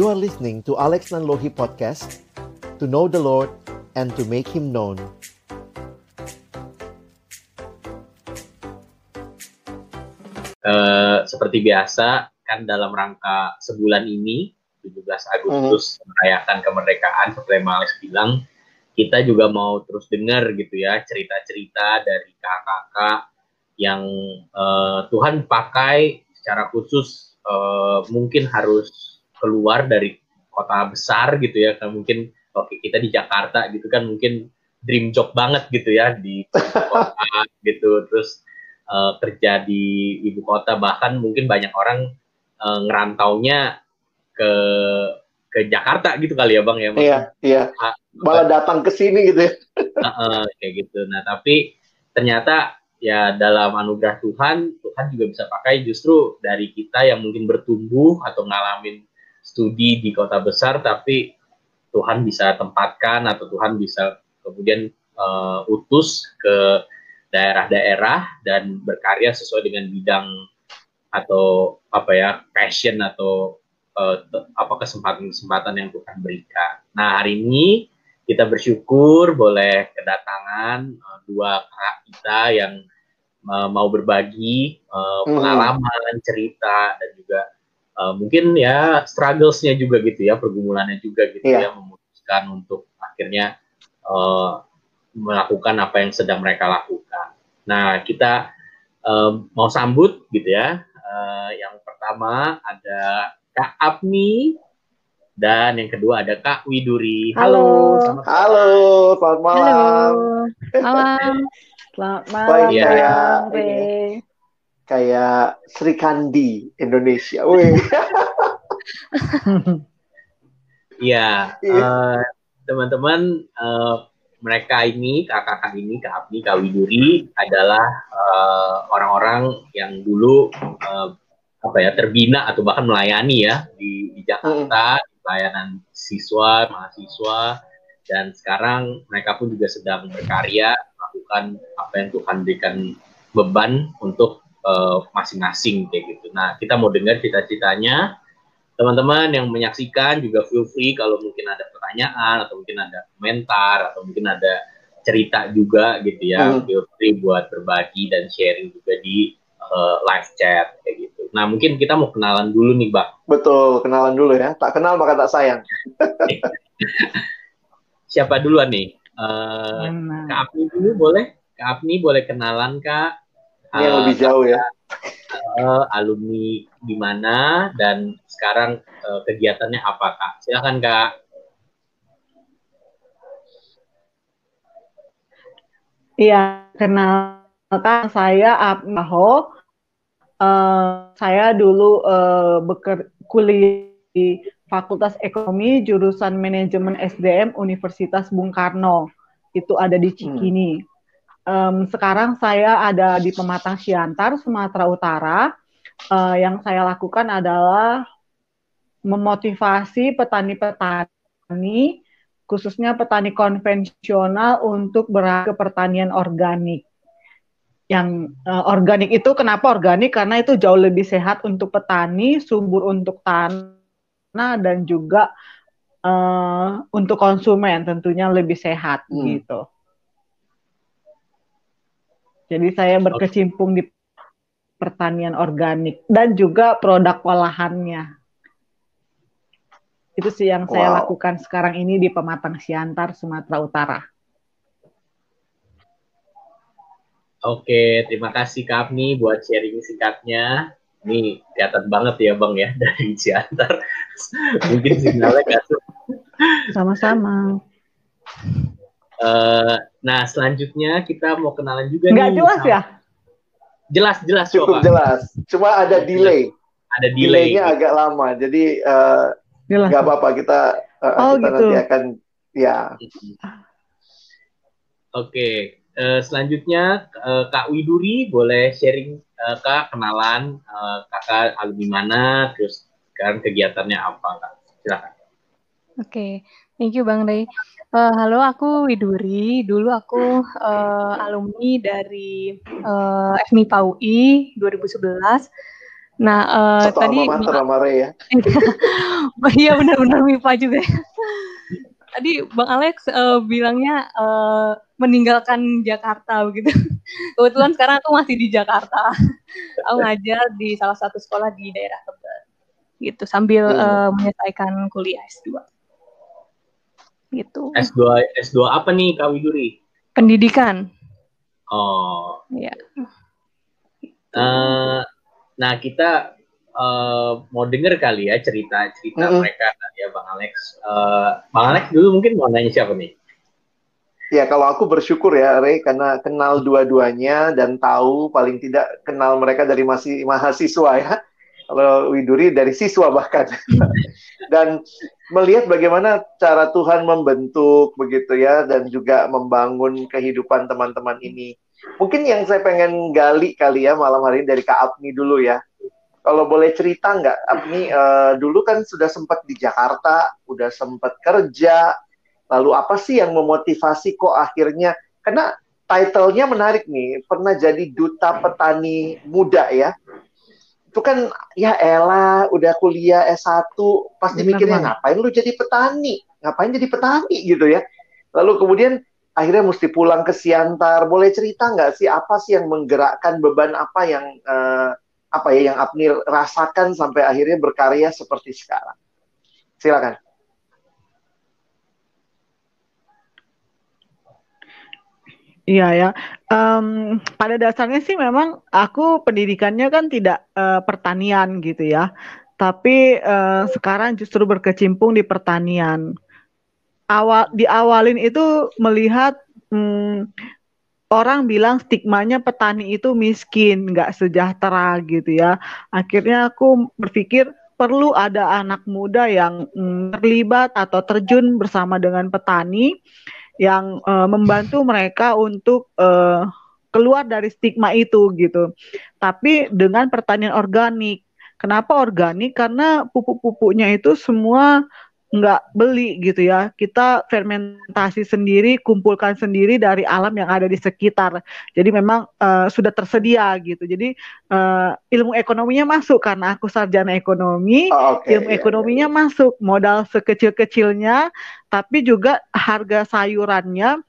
You are listening to Alex Nanlohi Podcast To know the Lord and to make Him known Uh, seperti biasa kan dalam rangka sebulan ini 17 Agustus hmm. merayakan kemerdekaan seperti yang Alex bilang kita juga mau terus dengar gitu ya cerita-cerita dari kakak-kakak yang uh, Tuhan pakai secara khusus uh, mungkin harus keluar dari kota besar gitu ya kan mungkin oke kita di Jakarta gitu kan mungkin dream job banget gitu ya di kota gitu. Terus uh, kerja di ibu kota bahkan mungkin banyak orang uh, ngerantaunya ke ke Jakarta gitu kali ya bang ya iya iya. Malah datang ke sini gitu ya. Uh, uh, kayak gitu. Nah tapi ternyata ya dalam anugerah Tuhan Tuhan juga bisa pakai justru dari kita yang mungkin bertumbuh atau ngalamin studi di kota besar tapi Tuhan bisa tempatkan atau Tuhan bisa kemudian uh, utus ke daerah-daerah dan berkarya sesuai dengan bidang atau apa ya passion atau uh, apa kesempatan-kesempatan yang Tuhan berikan. Nah hari ini kita bersyukur boleh kedatangan uh, dua kakak kita yang uh, mau berbagi uh, pengalaman, cerita dan juga uh, mungkin ya strugglesnya juga gitu ya, pergumulannya juga gitu yeah. ya, memutuskan untuk akhirnya uh, melakukan apa yang sedang mereka lakukan. Nah kita uh, mau sambut gitu ya. Uh, yang pertama ada Kak Apni dan yang kedua ada Kak Widuri. Halo. Halo, Halo selamat malam. Halo. Malam. Selamat malam. ya, kayak, kayak Sri Kandi Indonesia. Wih. Iya, uh, teman-teman uh, mereka ini kakak-kakak ini Kak Apni, Kak Widuri adalah orang-orang uh, yang dulu uh, apa ya terbina atau bahkan melayani ya di, di Jakarta hmm. pelayanan siswa mahasiswa dan sekarang mereka pun juga sedang berkarya melakukan apa yang Tuhan berikan beban untuk uh, masing-masing kayak gitu. Nah kita mau dengar cita-citanya teman-teman yang menyaksikan juga feel free kalau mungkin ada pertanyaan atau mungkin ada komentar atau mungkin ada cerita juga gitu ya hmm. feel free buat berbagi dan sharing juga di uh, live chat kayak gitu. Nah, mungkin kita mau kenalan dulu nih, Bang. Betul, kenalan dulu ya. Tak kenal maka tak sayang. Siapa duluan nih? Uh, Kak Apni dulu boleh? Kak Apni boleh kenalan, Kak? Ini yang uh, lebih jauh ya. Uh, alumni di mana dan sekarang uh, kegiatannya apa, Kak? Silakan, Kak. Iya, kenalkan saya Abmaho Uh, saya dulu uh, beker kuliah di Fakultas Ekonomi jurusan Manajemen SDM Universitas Bung Karno. Itu ada di Cikini. Hmm. Um, sekarang saya ada di Pematang Siantar, Sumatera Utara. Uh, yang saya lakukan adalah memotivasi petani-petani, khususnya petani konvensional untuk beralih ke pertanian organik yang uh, organik itu kenapa organik karena itu jauh lebih sehat untuk petani, subur untuk tanah dan juga uh, untuk konsumen tentunya lebih sehat hmm. gitu. Jadi saya berkecimpung di pertanian organik dan juga produk olahannya. Itu sih yang wow. saya lakukan sekarang ini di Pematang Siantar, Sumatera Utara. Oke, terima kasih Kak Apni buat sharing singkatnya. Ini kelihatan banget ya Bang ya dari Ciantar. Mungkin sinyalnya nggak Sama-sama. Uh, nah, selanjutnya kita mau kenalan juga Nggak nih. jelas ya? Jelas, jelas. Cukup coba. jelas. Cuma ada delay. Ada delay. Delaynya agak lama. Jadi uh, nggak apa-apa kita, uh, oh, kita gitu. nanti akan ya. Oke, uh, selanjutnya uh, Kak Widuri boleh sharing uh, Kak kenalan uh, kakak alumni mana terus sekarang kegiatannya apa Kak silakan. Oke, okay. thank you Bang Ray. Uh, halo, aku Widuri. Dulu aku uh, alumni dari uh, FMIPA UI 2011 Nah, uh, tadi Bang ya. Iya benar-benar MIPA juga. tadi Bang Alex uh, bilangnya uh, meninggalkan Jakarta begitu. Kebetulan sekarang aku masih di Jakarta. aku ngajar di salah satu sekolah di daerah Tebet. Gitu sambil hmm. uh, menyelesaikan kuliah S2. Gitu. S2 S2 apa nih Kak Widuri? Pendidikan. Oh. Iya. Uh, nah kita uh, mau denger kali ya cerita-cerita mm -hmm. mereka ya Bang Alex. Uh, Bang Alex dulu mungkin mau nanya siapa nih? Ya kalau aku bersyukur ya Ray karena kenal dua-duanya dan tahu paling tidak kenal mereka dari masih mahasiswa ya. Kalau Widuri dari siswa bahkan. dan melihat bagaimana cara Tuhan membentuk begitu ya dan juga membangun kehidupan teman-teman ini. Mungkin yang saya pengen gali kali ya malam hari ini dari Kak Apni dulu ya. Kalau boleh cerita nggak, Apni uh, dulu kan sudah sempat di Jakarta, udah sempat kerja, lalu apa sih yang memotivasi kok akhirnya? Karena title-nya menarik nih, pernah jadi duta petani muda ya itu kan ya Ella udah kuliah S1 pasti mikirnya ngapain lu jadi petani? Ngapain jadi petani? Gitu ya. Lalu kemudian akhirnya mesti pulang ke Siantar. Boleh cerita nggak sih apa sih yang menggerakkan beban apa yang uh, apa ya yang Abni rasakan sampai akhirnya berkarya seperti sekarang? Silakan Iya ya. Um, pada dasarnya sih memang aku pendidikannya kan tidak uh, pertanian gitu ya. Tapi uh, sekarang justru berkecimpung di pertanian. Awal diawalin itu melihat um, orang bilang stigmanya petani itu miskin, nggak sejahtera gitu ya. Akhirnya aku berpikir perlu ada anak muda yang um, terlibat atau terjun bersama dengan petani yang uh, membantu mereka untuk uh, keluar dari stigma itu gitu. Tapi dengan pertanian organik. Kenapa organik? Karena pupuk-pupuknya itu semua nggak beli gitu ya. Kita fermentasi sendiri, kumpulkan sendiri dari alam yang ada di sekitar. Jadi memang uh, sudah tersedia gitu. Jadi uh, ilmu ekonominya masuk karena aku sarjana ekonomi, oh, okay, ilmu iya, ekonominya masuk. Modal sekecil-kecilnya, tapi juga harga sayurannya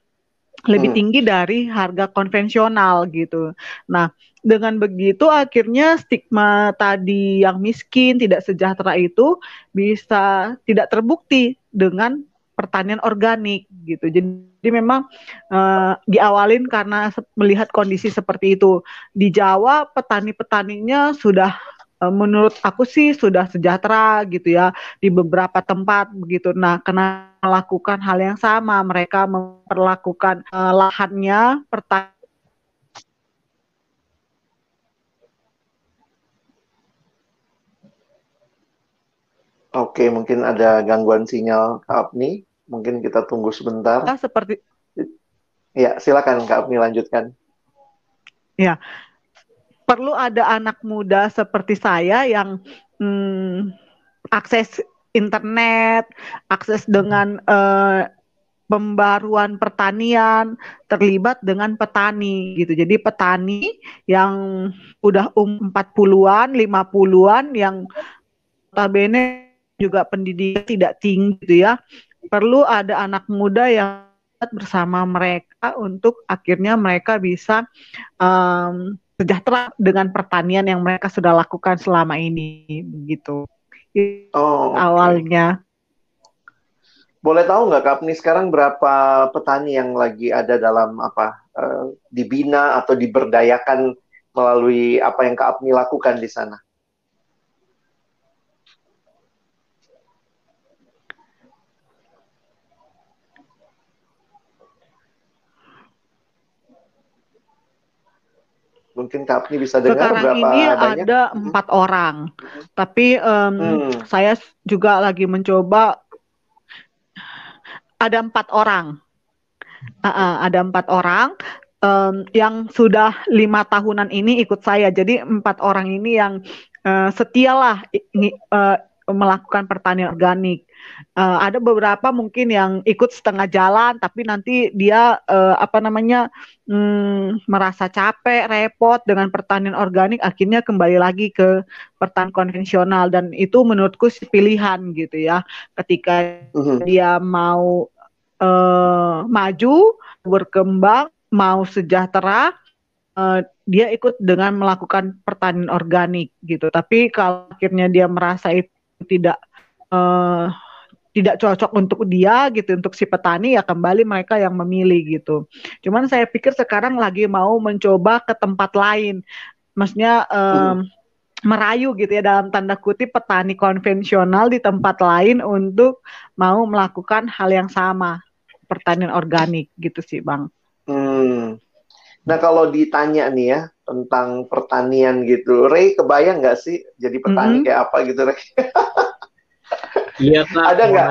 lebih hmm. tinggi dari harga konvensional gitu. Nah, dengan begitu akhirnya stigma tadi yang miskin tidak sejahtera itu bisa tidak terbukti dengan pertanian organik gitu. Jadi memang uh, diawalin karena melihat kondisi seperti itu. Di Jawa petani-petaninya sudah menurut aku sih sudah sejahtera gitu ya di beberapa tempat begitu. Nah, karena melakukan hal yang sama, mereka memperlakukan uh, lahannya pertanian Oke, mungkin ada gangguan sinyal Kak Apni. Mungkin kita tunggu sebentar. Seperti Ya, silakan Kak Apni lanjutkan. Ya. Perlu ada anak muda seperti saya yang hmm, akses internet, akses dengan uh, pembaruan pertanian, terlibat dengan petani gitu. Jadi petani yang udah um 40-an, 50-an yang notabene juga pendidikan tidak tinggi gitu ya. Perlu ada anak muda yang bersama mereka untuk akhirnya mereka bisa um, sejahtera dengan pertanian yang mereka sudah lakukan selama ini begitu. Oh, awalnya. Boleh tahu nggak Kapni sekarang berapa petani yang lagi ada dalam apa uh, dibina atau diberdayakan melalui apa yang Kak Apni lakukan di sana? Mungkin Kak Apni bisa dengar Sekarang berapa ini banyak? ada empat hmm. orang, tapi um, hmm. saya juga lagi mencoba ada empat orang, uh, uh, ada empat orang um, yang sudah lima tahunan ini ikut saya. Jadi empat orang ini yang uh, setialah uh, melakukan pertanian organik. Uh, ada beberapa mungkin yang ikut setengah jalan, tapi nanti dia uh, apa namanya um, merasa capek, repot dengan pertanian organik, akhirnya kembali lagi ke pertanian konvensional dan itu menurutku pilihan gitu ya. Ketika uh-huh. dia mau uh, maju, berkembang, mau sejahtera, uh, dia ikut dengan melakukan pertanian organik gitu. Tapi kalau akhirnya dia merasa itu tidak uh, tidak cocok untuk dia gitu untuk si petani ya kembali mereka yang memilih gitu. Cuman saya pikir sekarang lagi mau mencoba ke tempat lain, maksudnya um, hmm. merayu gitu ya dalam tanda kutip petani konvensional di tempat lain untuk mau melakukan hal yang sama pertanian organik gitu sih bang. Hmm. Nah kalau ditanya nih ya tentang pertanian gitu, Ray kebayang nggak sih jadi petani mm -hmm. kayak apa gitu Ray? Iya kak. Ada nggak?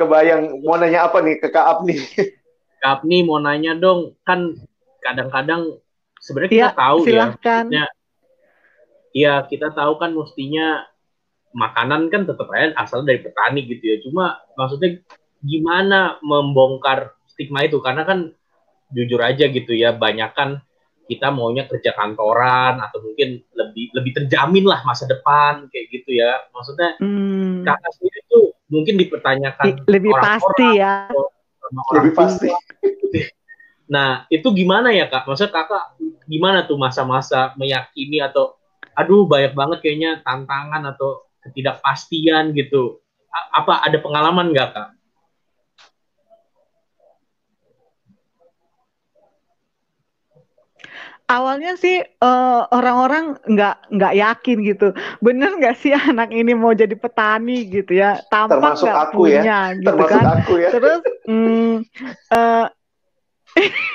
Kebayang mau nanya apa nih ke Kak Apni? Kak Apni mau nanya dong, kan kadang-kadang sebenarnya kita ya, tahu ya, silahkan. ya. Iya kita tahu kan mestinya makanan kan tetap aja asal dari petani gitu ya. Cuma maksudnya gimana membongkar stigma itu karena kan jujur aja gitu ya banyak kan kita maunya kerja kantoran atau mungkin lebih lebih terjamin lah masa depan kayak gitu ya. Maksudnya hmm. kakak sendiri tuh mungkin dipertanyakan lebih orang pasti ya. orang lebih pasti. nah itu gimana ya kak? Maksudnya kakak gimana tuh masa-masa meyakini atau aduh banyak banget kayaknya tantangan atau ketidakpastian gitu. Apa ada pengalaman nggak kak awalnya sih uh, orang-orang nggak nggak yakin gitu bener nggak sih anak ini mau jadi petani gitu ya tampak nggak ya. punya ya. gitu Termasuk kan aku ya. terus mm, uh,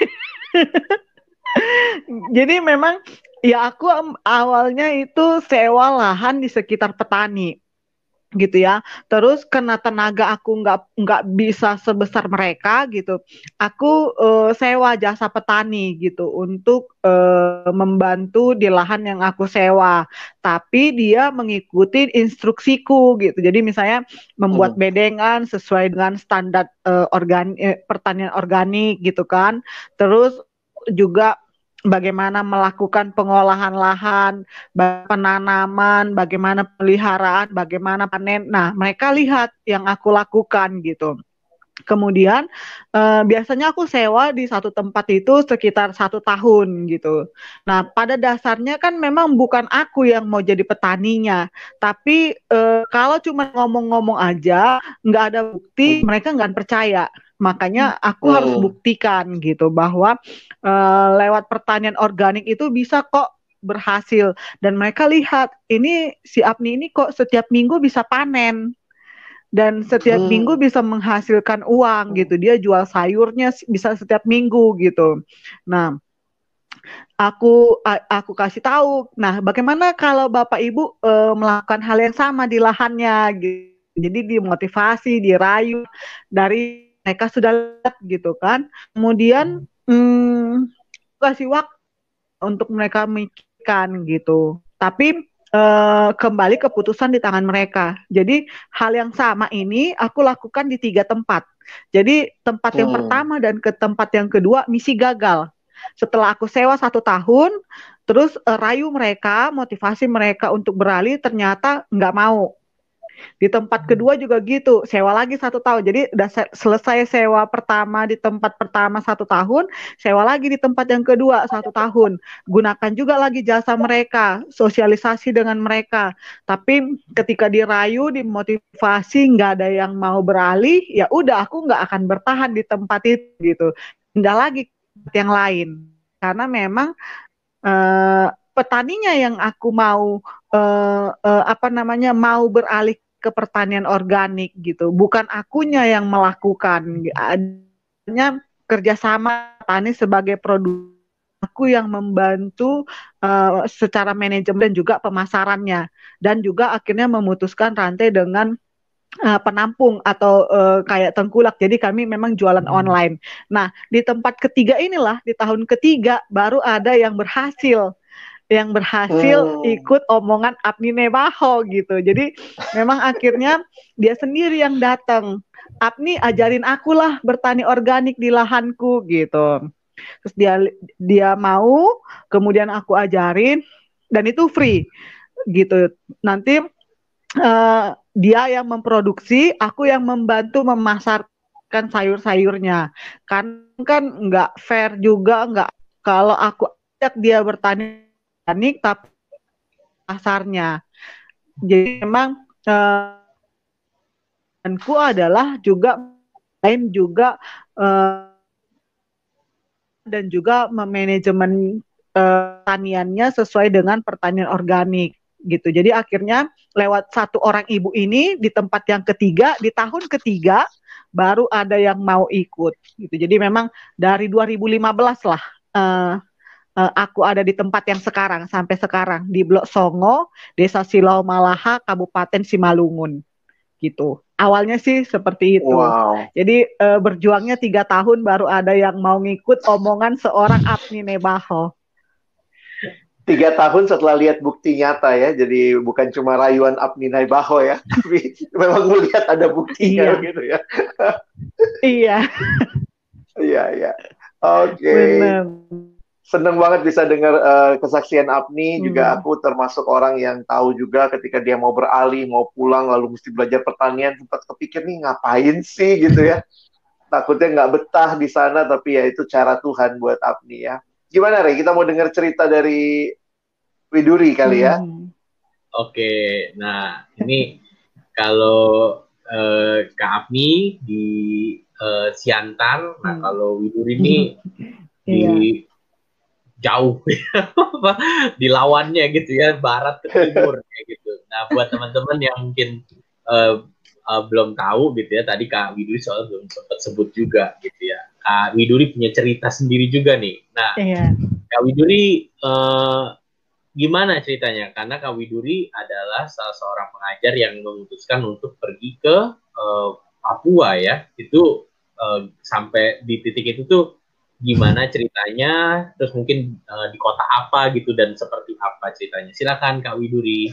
jadi memang ya aku awalnya itu sewa lahan di sekitar petani gitu ya. Terus karena tenaga aku nggak nggak bisa sebesar mereka gitu, aku uh, sewa jasa petani gitu untuk uh, membantu di lahan yang aku sewa. Tapi dia mengikuti instruksiku gitu. Jadi misalnya membuat hmm. bedengan sesuai dengan standar uh, organ eh, pertanian organik gitu kan. Terus juga bagaimana melakukan pengolahan lahan, penanaman, bagaimana peliharaan, bagaimana panen. Nah, mereka lihat yang aku lakukan gitu. Kemudian eh, biasanya aku sewa di satu tempat itu sekitar satu tahun gitu. Nah pada dasarnya kan memang bukan aku yang mau jadi petaninya, tapi eh, kalau cuma ngomong-ngomong aja nggak ada bukti, mereka nggak percaya. Makanya aku hmm. harus buktikan gitu bahwa uh, lewat pertanian organik itu bisa kok berhasil. Dan mereka lihat ini si Apni ini kok setiap minggu bisa panen. Dan setiap hmm. minggu bisa menghasilkan uang gitu. Dia jual sayurnya bisa setiap minggu gitu. Nah aku aku kasih tahu nah bagaimana kalau bapak ibu e, melakukan hal yang sama di lahannya? Gitu jadi dimotivasi dirayu dari mereka sudah lihat gitu kan kemudian hmm, kasih waktu untuk mereka mikirkan gitu tapi Uh, kembali keputusan di tangan mereka. Jadi hal yang sama ini aku lakukan di tiga tempat. Jadi tempat yang hmm. pertama dan ke tempat yang kedua misi gagal. Setelah aku sewa satu tahun, terus uh, rayu mereka, motivasi mereka untuk beralih, ternyata nggak mau di tempat hmm. kedua juga gitu, sewa lagi satu tahun. Jadi udah selesai sewa pertama di tempat pertama satu tahun, sewa lagi di tempat yang kedua satu tahun. Gunakan juga lagi jasa mereka, sosialisasi dengan mereka. Tapi ketika dirayu, dimotivasi, nggak ada yang mau beralih, ya udah aku nggak akan bertahan di tempat itu gitu. Pindah lagi yang lain. Karena memang uh, petaninya yang aku mau uh, uh, apa namanya mau beralih ke pertanian organik gitu. Bukan akunya yang melakukan. Adanya kerjasama petani sebagai produk aku yang membantu uh, secara manajemen dan juga pemasarannya dan juga akhirnya memutuskan rantai dengan uh, penampung atau uh, kayak tengkulak. Jadi kami memang jualan hmm. online. Nah, di tempat ketiga inilah di tahun ketiga baru ada yang berhasil yang berhasil hmm. ikut omongan Abni Nebaho gitu. Jadi memang akhirnya dia sendiri yang datang. Abni ajarin aku lah bertani organik di lahanku gitu. Terus dia dia mau, kemudian aku ajarin dan itu free gitu. Nanti uh, dia yang memproduksi, aku yang membantu memasarkan sayur-sayurnya. Kan kan nggak fair juga nggak kalau aku ajak dia bertani organik tapi pasarnya. Jadi memang uh, adalah juga lain juga uh, dan juga memanajemen uh, taniannya sesuai dengan pertanian organik gitu. Jadi akhirnya lewat satu orang ibu ini di tempat yang ketiga di tahun ketiga baru ada yang mau ikut gitu. Jadi memang dari 2015 lah uh, uh, aku ada di tempat yang sekarang sampai sekarang di Blok Songo, Desa Silau Malaha, Kabupaten Simalungun, gitu. Awalnya sih seperti itu. Wow. Jadi uh, berjuangnya tiga tahun baru ada yang mau ngikut omongan seorang Apni Nebaho. Tiga tahun setelah lihat bukti nyata ya, jadi bukan cuma rayuan Apni Nebaho ya, tapi memang melihat ada buktinya iya. gitu ya. iya. Iya, iya. Oke. Okay seneng banget bisa dengar uh, kesaksian Apni. Hmm. juga aku termasuk orang yang tahu juga ketika dia mau beralih mau pulang lalu mesti belajar pertanian sempat kepikir nih ngapain sih? gitu ya. Takutnya nggak betah di sana tapi ya itu cara Tuhan buat Apni ya. Gimana Rey? Kita mau dengar cerita dari Widuri kali ya. Hmm. oke nah ini kalau uh, Kak Apni di uh, Siantar nah hmm. kalau Widuri ini di iya jauh di lawannya gitu ya barat ke timur kayak gitu. Nah buat teman-teman yang mungkin uh, uh, belum tahu gitu ya tadi Kak Widuri soal belum sempat sebut juga gitu ya. Kak Widuri punya cerita sendiri juga nih. Nah iya. Kak Widuri uh, gimana ceritanya? Karena Kak Widuri adalah salah seorang pengajar yang memutuskan untuk pergi ke uh, Papua ya. Itu uh, sampai di titik itu tuh gimana ceritanya, terus mungkin uh, di kota apa gitu dan seperti apa ceritanya. Silakan Kak Widuri.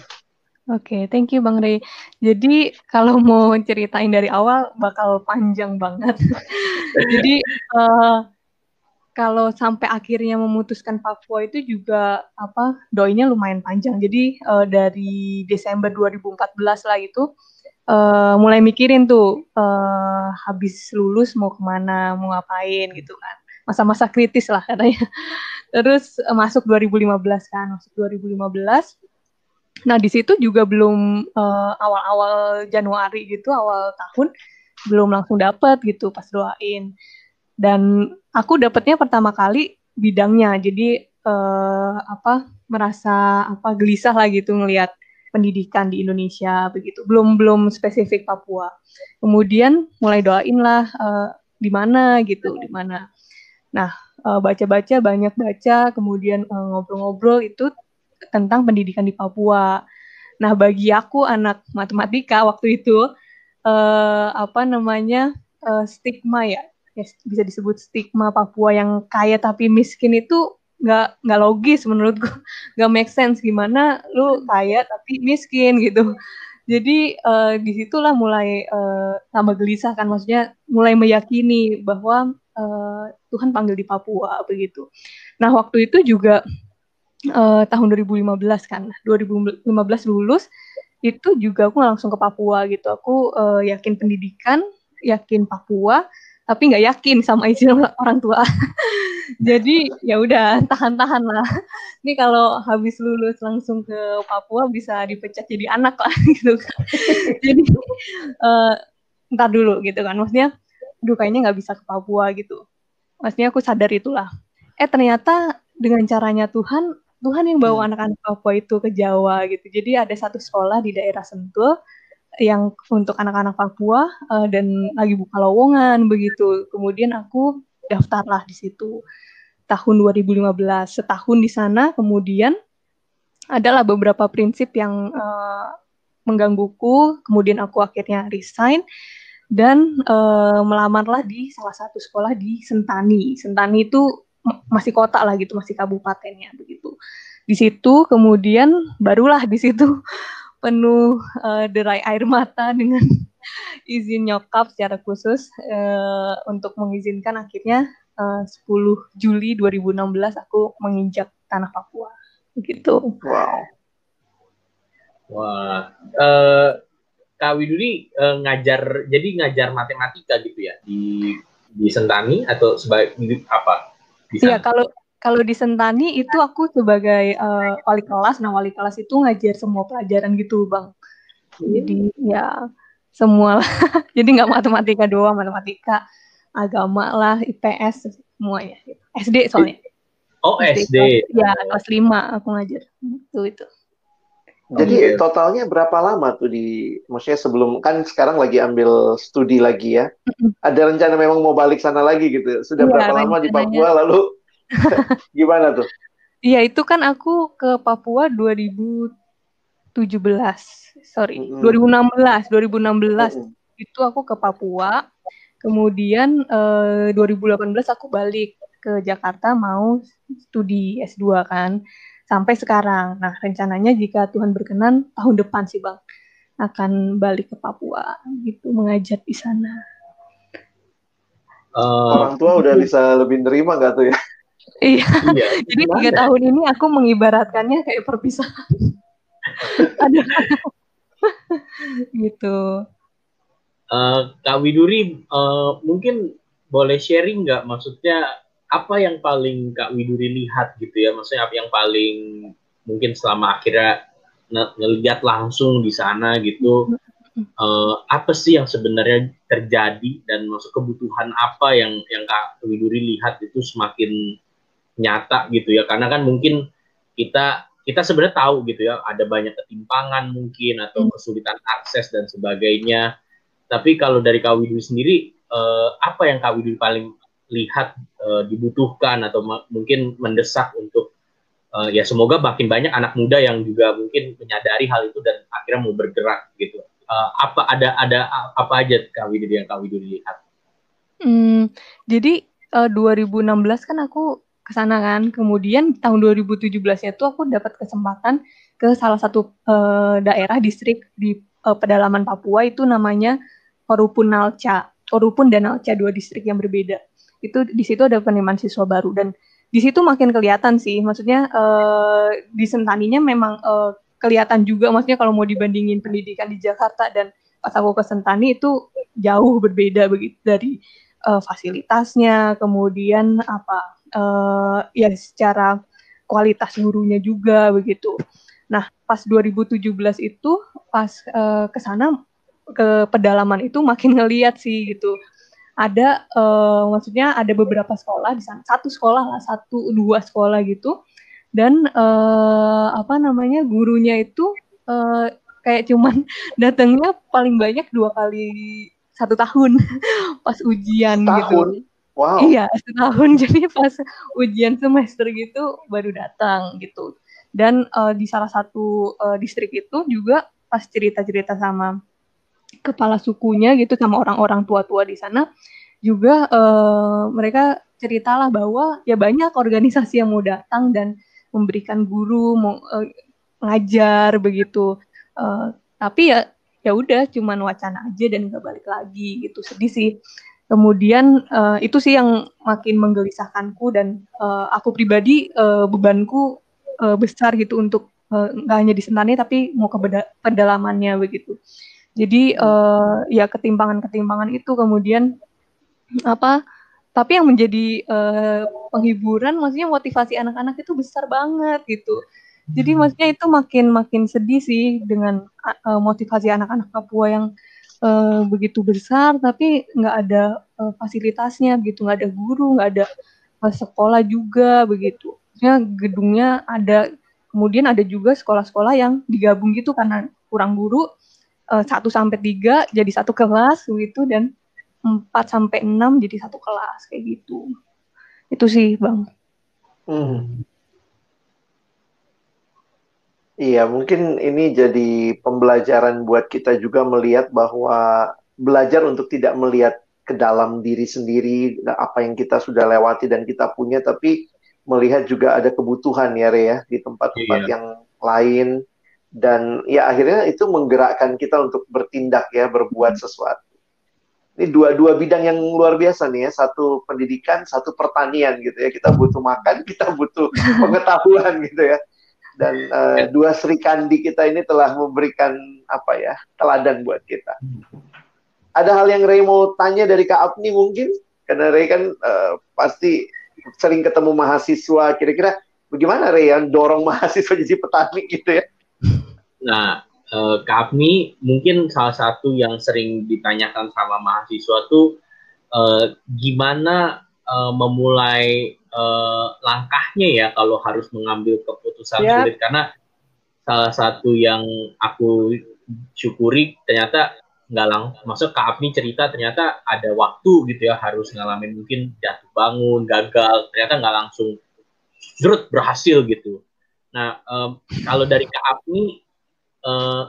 Oke, okay, thank you Bang Rey. Jadi kalau mau ceritain dari awal bakal panjang banget. Jadi uh, kalau sampai akhirnya memutuskan Papua itu juga apa doinya lumayan panjang. Jadi uh, dari Desember 2014 lah itu uh, mulai mikirin tuh uh, habis lulus mau ke mana, mau ngapain gitu kan masa-masa kritis lah katanya. Terus uh, masuk 2015 kan, masuk 2015. Nah di situ juga belum uh, awal-awal Januari gitu, awal tahun belum langsung dapat gitu pas doain. Dan aku dapatnya pertama kali bidangnya, jadi uh, apa merasa apa gelisah lah gitu ngelihat pendidikan di Indonesia begitu. Belum belum spesifik Papua. Kemudian mulai doain lah uh, di mana gitu, di mana Nah, uh, baca-baca banyak baca, kemudian uh, ngobrol-ngobrol itu tentang pendidikan di Papua. Nah, bagi aku anak matematika waktu itu uh, apa namanya uh, stigma ya, ya, bisa disebut stigma Papua yang kaya tapi miskin itu nggak nggak logis menurutku, nggak make sense gimana lu kaya tapi miskin gitu. Jadi uh, di situlah mulai uh, tambah gelisah kan, maksudnya mulai meyakini bahwa uh, Tuhan panggil di Papua begitu. Nah waktu itu juga uh, tahun 2015 kan, 2015 lulus itu juga aku langsung ke Papua gitu. Aku uh, yakin pendidikan, yakin Papua, tapi nggak yakin sama izin orang tua. Jadi ya udah tahan-tahan lah. Ini kalau habis lulus langsung ke Papua bisa dipecat jadi anak lah gitu kan. Jadi uh, ntar dulu gitu kan. Maksudnya duh kayaknya nggak bisa ke Papua gitu. Maksudnya aku sadar itulah. Eh ternyata dengan caranya Tuhan, Tuhan yang bawa hmm. anak-anak Papua itu ke Jawa gitu. Jadi ada satu sekolah di daerah Sentul yang untuk anak-anak Papua uh, dan lagi buka lowongan begitu. Kemudian aku daftarlah di situ tahun 2015. Setahun di sana kemudian adalah beberapa prinsip yang uh, menggangguku. Kemudian aku akhirnya resign dan uh, melamarlah di salah satu sekolah di Sentani. Sentani itu masih kota lah gitu, masih kabupatennya begitu. di situ kemudian barulah di situ penuh uh, derai air mata dengan izin nyokap secara khusus uh, untuk mengizinkan akhirnya uh, 10 Juli 2016 aku menginjak tanah Papua gitu. Wow. Wah, uh, Kak Widuri uh, ngajar jadi ngajar matematika gitu ya di di Sentani atau sebagai apa? Iya, kalau kalau di Sentani itu aku sebagai uh, wali kelas, nah wali kelas itu ngajar semua pelajaran gitu, Bang. Jadi ya semua lah. Jadi nggak matematika doang, matematika, agama lah, IPS semuanya. SD soalnya. Oh, SD. SD. ya, kelas 5 aku ngajar. Itu itu. Jadi okay. totalnya berapa lama tuh di maksudnya sebelum kan sekarang lagi ambil studi lagi ya. Ada rencana memang mau balik sana lagi gitu. Sudah ya, berapa lama di Papua lalu Gimana tuh? Iya, itu kan aku ke Papua 2017. Sorry, mm -hmm. 2016, 2016 mm -hmm. itu aku ke Papua. Kemudian eh, 2018 aku balik ke Jakarta mau studi S2 kan. Sampai sekarang. Nah, rencananya jika Tuhan berkenan tahun depan sih, Bang, akan balik ke Papua gitu mengajar di sana. Uh, Orang tua udah bisa lebih nerima gak tuh ya? Iya. iya. Jadi tiga tahun ini aku mengibaratkannya kayak perpisahan. Ada. gitu. Uh, Kak Widuri uh, mungkin boleh sharing nggak maksudnya apa yang paling Kak Widuri lihat gitu ya? Maksudnya apa yang paling mungkin selama akhirnya ngelihat langsung di sana gitu uh, apa sih yang sebenarnya terjadi dan maksud kebutuhan apa yang yang Kak Widuri lihat itu semakin nyata gitu ya? Karena kan mungkin kita kita sebenarnya tahu gitu ya ada banyak ketimpangan mungkin atau kesulitan akses dan sebagainya. Tapi kalau dari Kak Widu sendiri eh, apa yang Kak Widu paling lihat eh, dibutuhkan atau mungkin mendesak untuk eh, ya semoga makin banyak anak muda yang juga mungkin menyadari hal itu dan akhirnya mau bergerak gitu eh, apa ada ada apa aja Kak Widu yang Kak Widu lihat hmm, jadi uh, eh, 2016 kan aku ke sana kan. Kemudian tahun 2017-nya itu aku dapat kesempatan ke salah satu uh, daerah distrik di uh, pedalaman Papua itu namanya Orupun Nalca. Orupun dan Nalca dua distrik yang berbeda. Itu di situ ada penerimaan siswa baru dan di situ makin kelihatan sih. Maksudnya uh, di Sentaninya memang uh, kelihatan juga maksudnya kalau mau dibandingin pendidikan di Jakarta dan pas aku ke Sentani itu jauh berbeda begitu dari uh, fasilitasnya, kemudian apa uh, ya secara kualitas gurunya juga begitu. Nah, pas 2017 itu pas uh, ke sana ke pedalaman itu makin ngeliat sih gitu. Ada uh, maksudnya ada beberapa sekolah di sana, satu sekolah lah, satu dua sekolah gitu. Dan uh, apa namanya gurunya itu uh, kayak cuman datangnya paling banyak dua kali satu tahun pas ujian Setahun. gitu. Wow. Iya, setahun. Jadi pas ujian semester gitu baru datang gitu. Dan uh, di salah satu uh, distrik itu juga pas cerita-cerita sama kepala sukunya gitu sama orang-orang tua-tua di sana juga uh, mereka ceritalah bahwa ya banyak organisasi yang mau datang dan memberikan guru mau uh, ngajar begitu. Uh, tapi ya ya udah cuman wacana aja dan nggak balik lagi gitu sedih sih Kemudian uh, itu sih yang makin menggelisahkanku dan uh, aku pribadi uh, bebanku uh, besar gitu untuk nggak uh, hanya di Sentani tapi mau ke pedalamannya begitu. Jadi uh, ya ketimpangan-ketimpangan itu kemudian apa? Tapi yang menjadi uh, penghiburan, maksudnya motivasi anak-anak itu besar banget gitu. Jadi maksudnya itu makin makin sedih sih dengan uh, motivasi anak-anak Papua yang uh, begitu besar tapi nggak ada uh, fasilitasnya gitu nggak ada guru nggak ada uh, sekolah juga begitu Maksudnya gedungnya ada kemudian ada juga sekolah-sekolah yang digabung gitu karena kurang guru satu uh, sampai tiga jadi satu kelas gitu dan empat sampai enam jadi satu kelas kayak gitu itu sih bang hmm. Iya, mungkin ini jadi pembelajaran buat kita juga melihat bahwa belajar untuk tidak melihat ke dalam diri sendiri apa yang kita sudah lewati dan kita punya, tapi melihat juga ada kebutuhan ya Re ya di tempat-tempat Iya. yang lain dan ya akhirnya itu menggerakkan kita untuk bertindak ya berbuat sesuatu. Ini dua-dua bidang yang luar biasa nih ya, satu pendidikan, satu pertanian gitu ya. Kita butuh makan, kita butuh pengetahuan gitu ya. Dan eh, dua Sri Kandi kita ini telah memberikan apa ya teladan buat kita. Ada hal yang Ray mau tanya dari Kak Apni mungkin? Karena Ray kan eh, pasti sering ketemu mahasiswa. Kira-kira bagaimana Ray yang dorong mahasiswa jadi petani gitu ya? Nah, eh, Apni mungkin salah satu yang sering ditanyakan sama mahasiswa tuh eh, gimana eh, memulai eh, langkahnya ya kalau harus mengambil keputusan Ya. sulit karena salah satu yang aku syukuri ternyata nggak lang maksud Kak cerita ternyata ada waktu gitu ya harus ngalamin mungkin jatuh bangun gagal ternyata nggak langsung drut berhasil gitu nah em, kalau dari Kak Apni eh,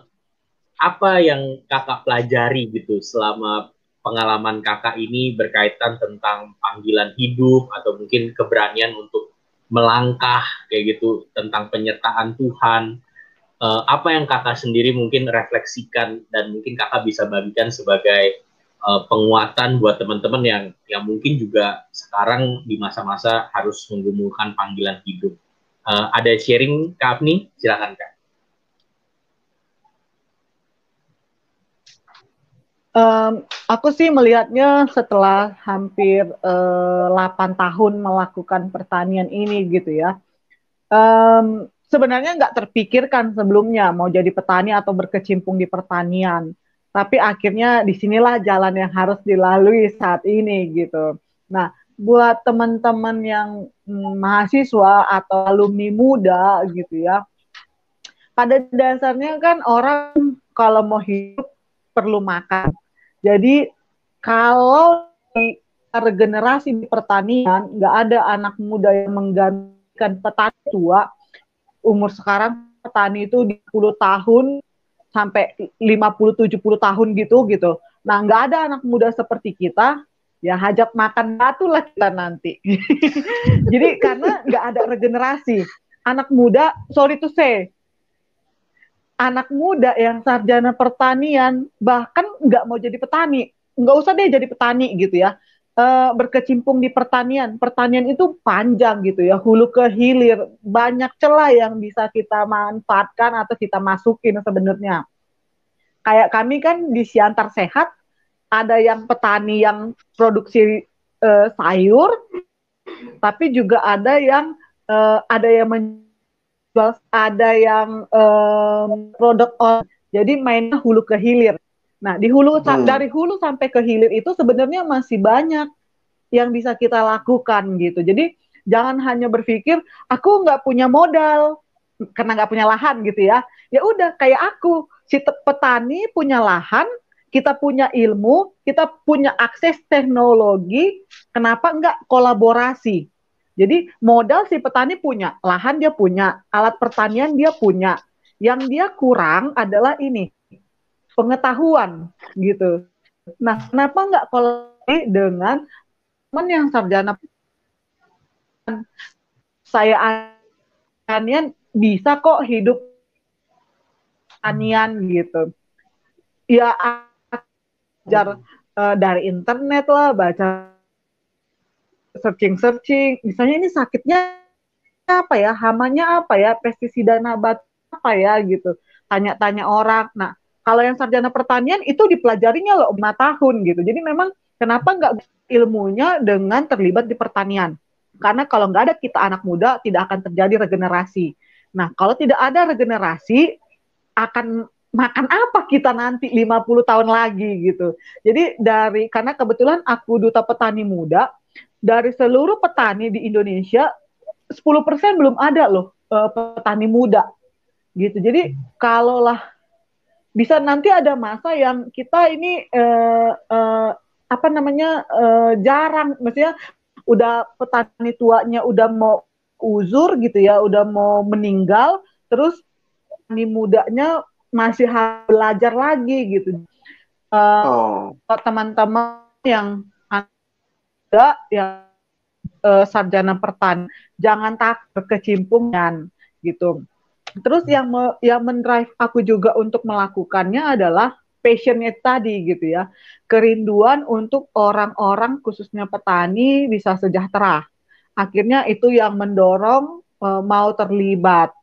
apa yang kakak pelajari gitu selama pengalaman kakak ini berkaitan tentang panggilan hidup atau mungkin keberanian untuk melangkah kayak gitu tentang penyertaan Tuhan. Eh, apa yang kakak sendiri mungkin refleksikan dan mungkin kakak bisa bagikan sebagai eh, penguatan buat teman-teman yang yang mungkin juga sekarang di masa-masa harus menggumulkan panggilan hidup. Eh, ada sharing kak Apni? Silakan kak Em, aku sih melihatnya setelah hampir eh, 8 tahun melakukan pertanian ini gitu ya. Em, sebenarnya nggak terpikirkan sebelumnya mau jadi petani atau berkecimpung di pertanian. Tapi akhirnya di sinilah jalan yang harus dilalui saat ini gitu. Nah, buat teman-teman yang mm, mahasiswa atau alumni muda gitu ya, pada dasarnya kan orang kalau mau hidup perlu makan. Jadi kalau di regenerasi di pertanian nggak ada anak muda yang menggantikan petani tua umur sekarang petani itu di 10 tahun sampai 50 70 tahun gitu gitu. Nah, nggak ada anak muda seperti kita ya hajat makan batu lah kita nanti. Jadi karena nggak ada regenerasi. Anak muda, sorry to say, anak muda yang sarjana pertanian bahkan nggak mau jadi petani, nggak usah deh jadi petani gitu ya. Eh, berkecimpung di pertanian, pertanian itu panjang gitu ya, hulu ke hilir, banyak celah yang bisa kita manfaatkan atau kita masukin sebenarnya. Kayak kami kan di Siantar Sehat, ada yang petani yang produksi eh, sayur, tapi juga ada yang eh, ada yang menjual, ada yang em, produk on. Jadi mainnya hulu ke hilir. Nah, di hulu Hmm. dari hulu sampai ke hilir itu sebenarnya masih banyak yang bisa kita lakukan gitu. Jadi jangan hanya berpikir aku nggak punya modal karena nggak punya lahan gitu ya. Ya udah kayak aku, si petani punya lahan, kita punya ilmu, kita punya akses teknologi, kenapa nggak kolaborasi? Jadi modal si petani punya, lahan dia punya, alat pertanian dia punya. Yang dia kurang adalah ini pengetahuan gitu. Nah, kenapa nggak kolaborasi dengan teman yang sarjana saya pertanian bisa kok hidup pertanian gitu. Ya ajar eh, dari internet lah, baca searching-searching. Misalnya ini sakitnya apa ya, hamanya apa ya, pestisida nabat apa ya gitu. Tanya-tanya orang. Nah, kalau yang sarjana pertanian itu dipelajarinya loh 5 tahun gitu. Jadi memang kenapa nggak ilmunya dengan terlibat di pertanian? Karena kalau nggak ada kita anak muda tidak akan terjadi regenerasi. Nah, kalau tidak ada regenerasi akan makan apa kita nanti 50 tahun lagi gitu. Jadi dari karena kebetulan aku duta petani muda, dari seluruh petani di Indonesia 10% belum ada loh eh, petani muda. Gitu. Jadi kalaulah bisa nanti ada masa yang kita ini eh, eh, apa namanya eh, jarang, maksudnya udah petani tuanya udah mau uzur gitu ya, udah mau meninggal, terus petani mudanya masih harus belajar lagi gitu. Eh, Oh, teman-teman yang ada yang uh, sarjana pertan, jangan tak berkecimpungan gitu. Terus yang me, yang mendrive aku juga untuk melakukannya adalah passionnya tadi gitu ya, kerinduan untuk orang-orang khususnya petani bisa sejahtera. Akhirnya itu yang mendorong uh, mau terlibat.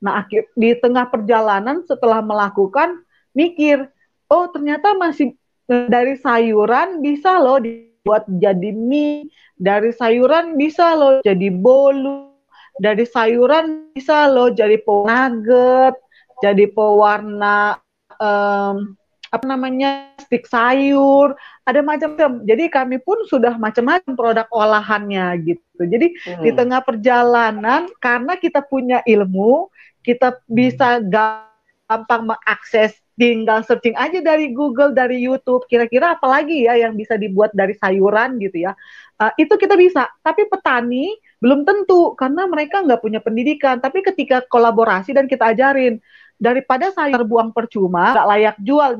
Nah, akhir di tengah perjalanan setelah melakukan mikir, oh ternyata masih dari sayuran bisa loh dibuat jadi mie, dari sayuran bisa loh jadi bolu, dari sayuran bisa loh jadi nugget, jadi pewarna um, apa namanya stik sayur, ada macam-macam. Jadi kami pun sudah macam-macam produk olahannya gitu. Jadi hmm. di tengah perjalanan karena kita punya ilmu, kita bisa gampang mengakses tinggal searching aja dari Google, dari YouTube, kira-kira apa lagi ya yang bisa dibuat dari sayuran gitu ya. Uh, itu kita bisa, tapi petani belum tentu karena mereka nggak punya pendidikan. Tapi ketika kolaborasi dan kita ajarin, daripada sayur buang percuma, nggak layak jual,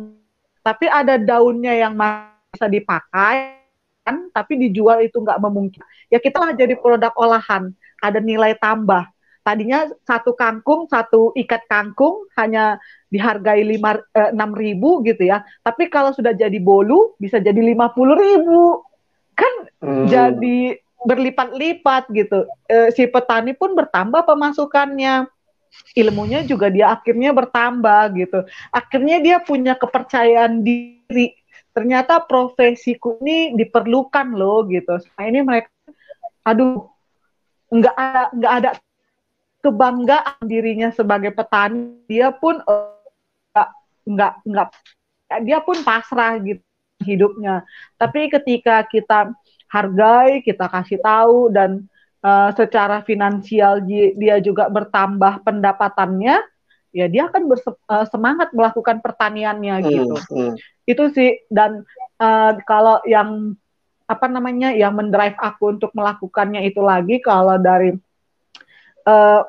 tapi ada daunnya yang bisa dipakai, kan, tapi dijual itu nggak memungkinkan. Ya kita lah jadi produk olahan, ada nilai tambah tadinya satu kangkung satu ikat kangkung hanya dihargai lima eh, enam ribu gitu ya. Tapi kalau sudah jadi bolu bisa jadi lima puluh ribu. Kan hmm. jadi berlipat-lipat gitu. E, si petani pun bertambah pemasukannya. Ilmunya juga dia akhirnya bertambah gitu. Akhirnya dia punya kepercayaan diri. Ternyata profesiku ini diperlukan loh gitu. Nah ini mereka aduh nggak ada nggak ada kebanggaan dirinya sebagai petani dia pun uh, nggak nggak dia pun pasrah gitu hidupnya tapi ketika kita hargai kita kasih tahu dan uh, secara finansial dia juga bertambah pendapatannya ya dia akan bersemangat uh, melakukan pertaniannya hmm, gitu hmm. itu sih dan uh, kalau yang apa namanya yang mendrive aku untuk melakukannya itu lagi kalau dari uh,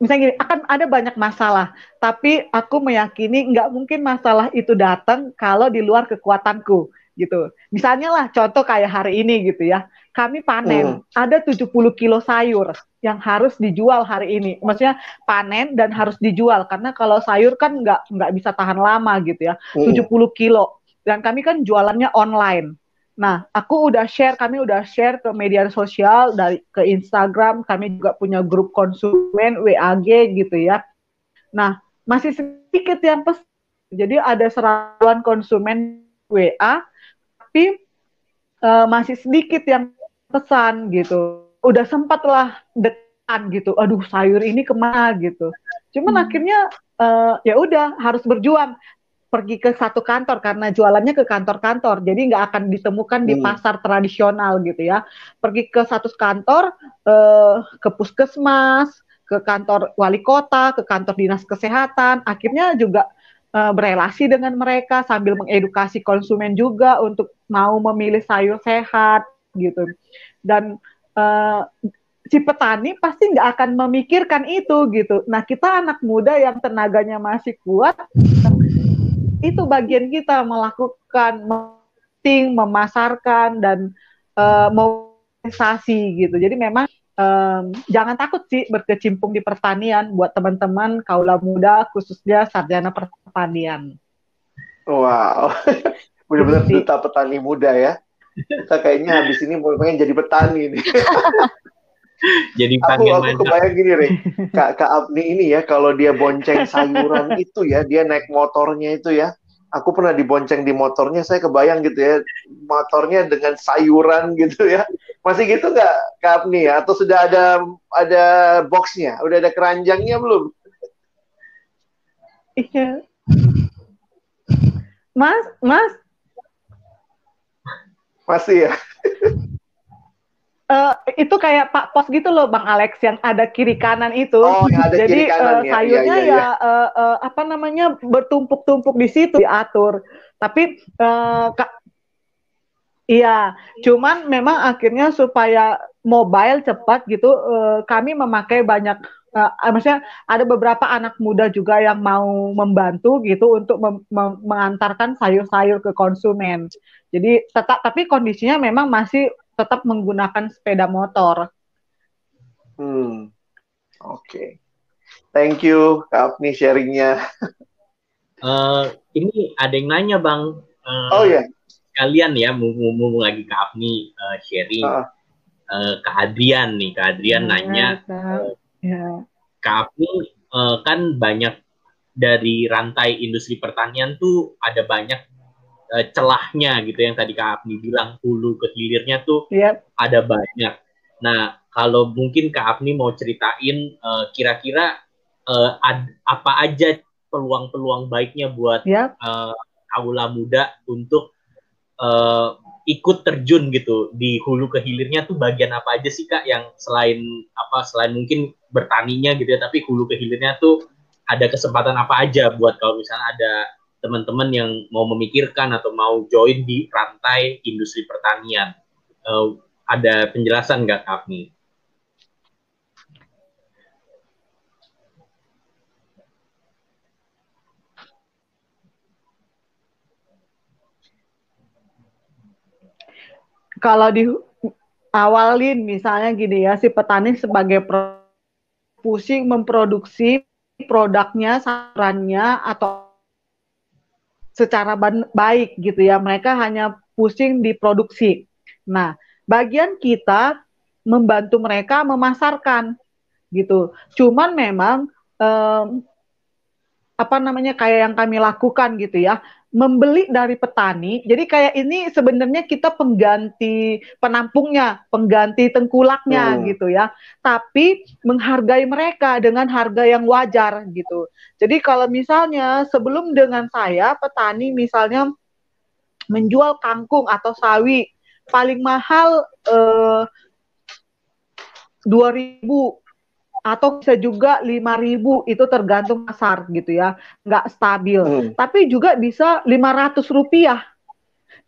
misalnya gini, akan ada banyak masalah, tapi aku meyakini nggak mungkin masalah itu datang kalau di luar kekuatanku gitu. Misalnya lah contoh kayak hari ini gitu ya. Kami panen, hmm. ada 70 kilo sayur yang harus dijual hari ini. Maksudnya panen dan harus dijual karena kalau sayur kan nggak nggak bisa tahan lama gitu ya. Hmm. 70 kilo. Dan kami kan jualannya online. Nah, aku udah share, kami udah share ke media sosial dari ke Instagram, kami juga punya grup konsumen WAG gitu ya. Nah, masih sedikit yang pes, jadi ada serawan konsumen WA, tapi uh, masih sedikit yang pesan gitu. Udah sempat lah dekan gitu, aduh sayur ini ke mana gitu. Cuman hmm. akhirnya uh, ya udah harus berjuang pergi ke satu kantor karena jualannya ke kantor-kantor, jadi nggak akan ditemukan di hmm. pasar tradisional gitu ya. Pergi ke satu kantor, eh, ke puskesmas, ke kantor wali kota, ke kantor dinas kesehatan, akhirnya juga eh, berelasi dengan mereka sambil mengedukasi konsumen juga untuk mau memilih sayur sehat gitu. Dan eh, si petani pasti nggak akan memikirkan itu gitu. Nah kita anak muda yang tenaganya masih kuat itu bagian kita melakukan marketing, memasarkan dan uh, mobilisasi gitu. Jadi memang um, jangan takut sih berkecimpung di pertanian buat teman-teman kaula muda khususnya sarjana pertanian. Wow, benar-benar duta petani muda ya. Kita kayaknya habis ini mau pengen jadi petani nih. Jadi aku aku kebayang gini Rey, Kak Kak Abni ini ya kalau dia bonceng sayuran itu ya, dia naik motornya itu ya. Aku pernah dibonceng di motornya, saya kebayang gitu ya, motornya dengan sayuran gitu ya. Masih gitu nggak Kak Abni ya? Atau sudah ada ada boxnya, udah ada keranjangnya belum? Iya. Mas, Mas. Masih ya? uh, itu kayak Pak Pos gitu loh Bang Alex yang ada kiri kanan itu. Oh, yang ada Jadi kiri kanan, uh, ya. sayurnya iya, iya, ya uh, uh, apa namanya bertumpuk-tumpuk di situ diatur. Tapi uh, ka Iya, cuman memang akhirnya supaya mobile cepat gitu, uh, kami memakai banyak uh, maksudnya ada beberapa anak muda juga yang mau membantu gitu untuk mem mengantarkan sayur-sayur ke konsumen. Jadi tetap tapi kondisinya memang masih tetap menggunakan sepeda motor. Hmm, oke. Okay. Thank you, Kak Apni sharingnya. uh, ini ada yang nanya, Bang. Uh, oh ya. Yeah. Kalian ya, mumpung lagi Kak Apni uh, sharing. Uh. Uh, Kak Adrian nih, Kak Adrian ya, nanya. Uh, ya. Kak Apni uh, kan banyak dari rantai industri pertanian tuh ada banyak uh, celahnya gitu yang tadi Kak Apni bilang hulu ke hilirnya tuh yep. ada banyak. Nah, kalau mungkin Kak Apni mau ceritain uh, kira-kira uh, ad, apa aja peluang-peluang baiknya buat yep. uh, aula muda untuk uh, ikut terjun gitu di hulu ke hilirnya tuh bagian apa aja sih Kak yang selain apa selain mungkin bertaninya gitu ya tapi hulu ke hilirnya tuh ada kesempatan apa aja buat kalau misalnya ada teman-teman yang mau memikirkan atau mau join di rantai industri pertanian. Uh, ada penjelasan nggak kami? Kalau di awalin misalnya gini ya si petani sebagai pusing memproduksi produknya, sarannya atau secara baik gitu ya. Mereka hanya pusing di produksi. Nah, bagian kita membantu mereka memasarkan gitu. Cuman memang um, apa namanya kayak yang kami lakukan gitu ya membeli dari petani. Jadi kayak ini sebenarnya kita pengganti penampungnya, pengganti tengkulaknya hmm. gitu ya. Tapi menghargai mereka dengan harga yang wajar gitu. Jadi kalau misalnya sebelum dengan saya petani misalnya menjual kangkung atau sawi paling mahal eh, 2000 atau bisa juga 5000 itu tergantung pasar gitu ya. Nggak stabil. Hmm. tapi juga bisa 500 rupiah.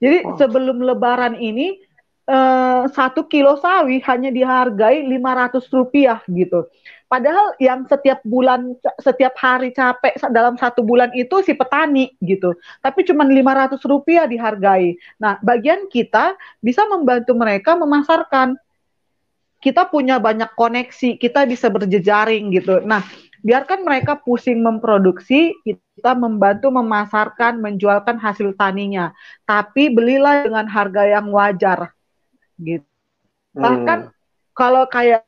Jadi oh. sebelum lebaran ini eh, satu kilo sawi hanya dihargai 500 rupiah gitu. Padahal yang setiap bulan setiap hari capek dalam satu bulan itu si petani gitu. Tapi cuma 500 rupiah dihargai. Nah bagian kita bisa membantu mereka memasarkan kita punya banyak koneksi, kita bisa berjejaring gitu. Nah, biarkan mereka pusing memproduksi, kita membantu memasarkan, menjualkan hasil taninya. Tapi belilah dengan harga yang wajar, gitu. Hmm. Bahkan kalau kayak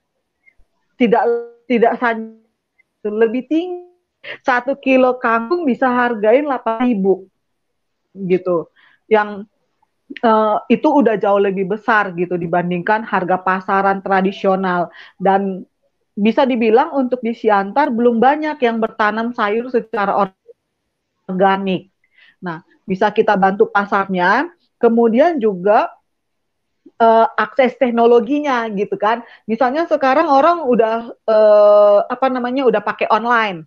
tidak tidak lebih tinggi, satu kilo kangkung bisa hargain 8 ribu, gitu. Yang uh, itu udah jauh lebih besar gitu dibandingkan harga pasaran tradisional dan bisa dibilang untuk di Siantar belum banyak yang bertanam sayur secara organik. Nah, bisa kita bantu pasarnya, kemudian juga uh, akses teknologinya gitu kan. Misalnya sekarang orang udah uh, apa namanya udah pakai online.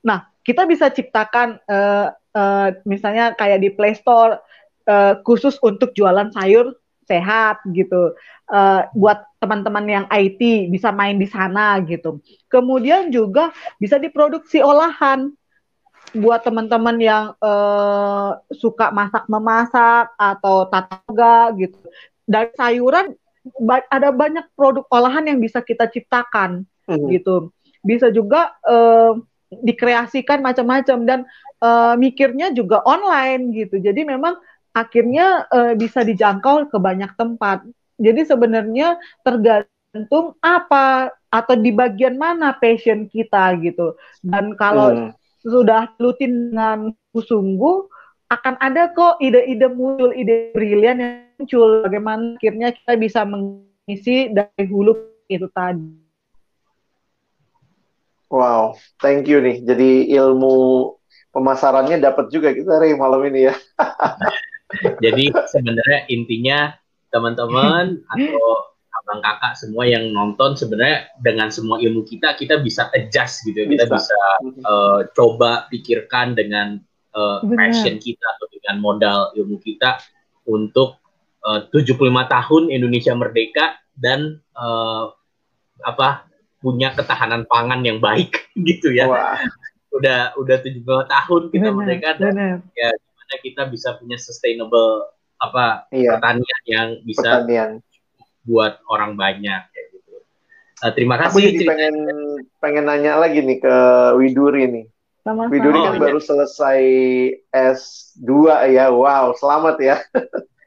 Nah, kita bisa ciptakan uh, uh, misalnya kayak di Play Store uh, khusus untuk jualan sayur sehat gitu. Uh, buat teman-teman yang IT bisa main di sana gitu. Kemudian juga bisa diproduksi olahan buat teman-teman yang uh, suka masak memasak atau tataga gitu. Dari sayuran ba ada banyak produk olahan yang bisa kita ciptakan hmm. gitu. Bisa juga uh, dikreasikan macam-macam dan uh, mikirnya juga online gitu. Jadi memang akhirnya uh, bisa dijangkau ke banyak tempat. Jadi sebenarnya tergantung apa atau di bagian mana passion kita gitu. Dan kalau hmm. sudah lutin dengan sungguh akan ada kok ide-ide muncul, ide brilian yang muncul. Bagaimana akhirnya kita bisa mengisi dari hulu itu tadi. Wow, thank you nih. Jadi ilmu pemasarannya dapat juga kita hari malam ini ya. Jadi sebenarnya intinya teman-teman atau abang kakak semua yang nonton sebenarnya dengan semua ilmu kita kita bisa adjust gitu ya. Kita bisa uh, coba pikirkan dengan uh, passion kita atau dengan modal ilmu kita untuk uh, 75 tahun Indonesia merdeka dan uh, apa punya ketahanan pangan yang baik gitu ya. Wah. Udah udah 75 tahun kita benar, merdeka dan benar. ya kita bisa punya sustainable apa iya. pertanian yang bisa pertanian. buat orang banyak kayak gitu. Uh, terima kasih. Aku jadi pengen pengen nanya lagi nih ke Widuri nih. Sama -sama. Widuri kan oh, baru selesai S2 ya. Wow, selamat ya.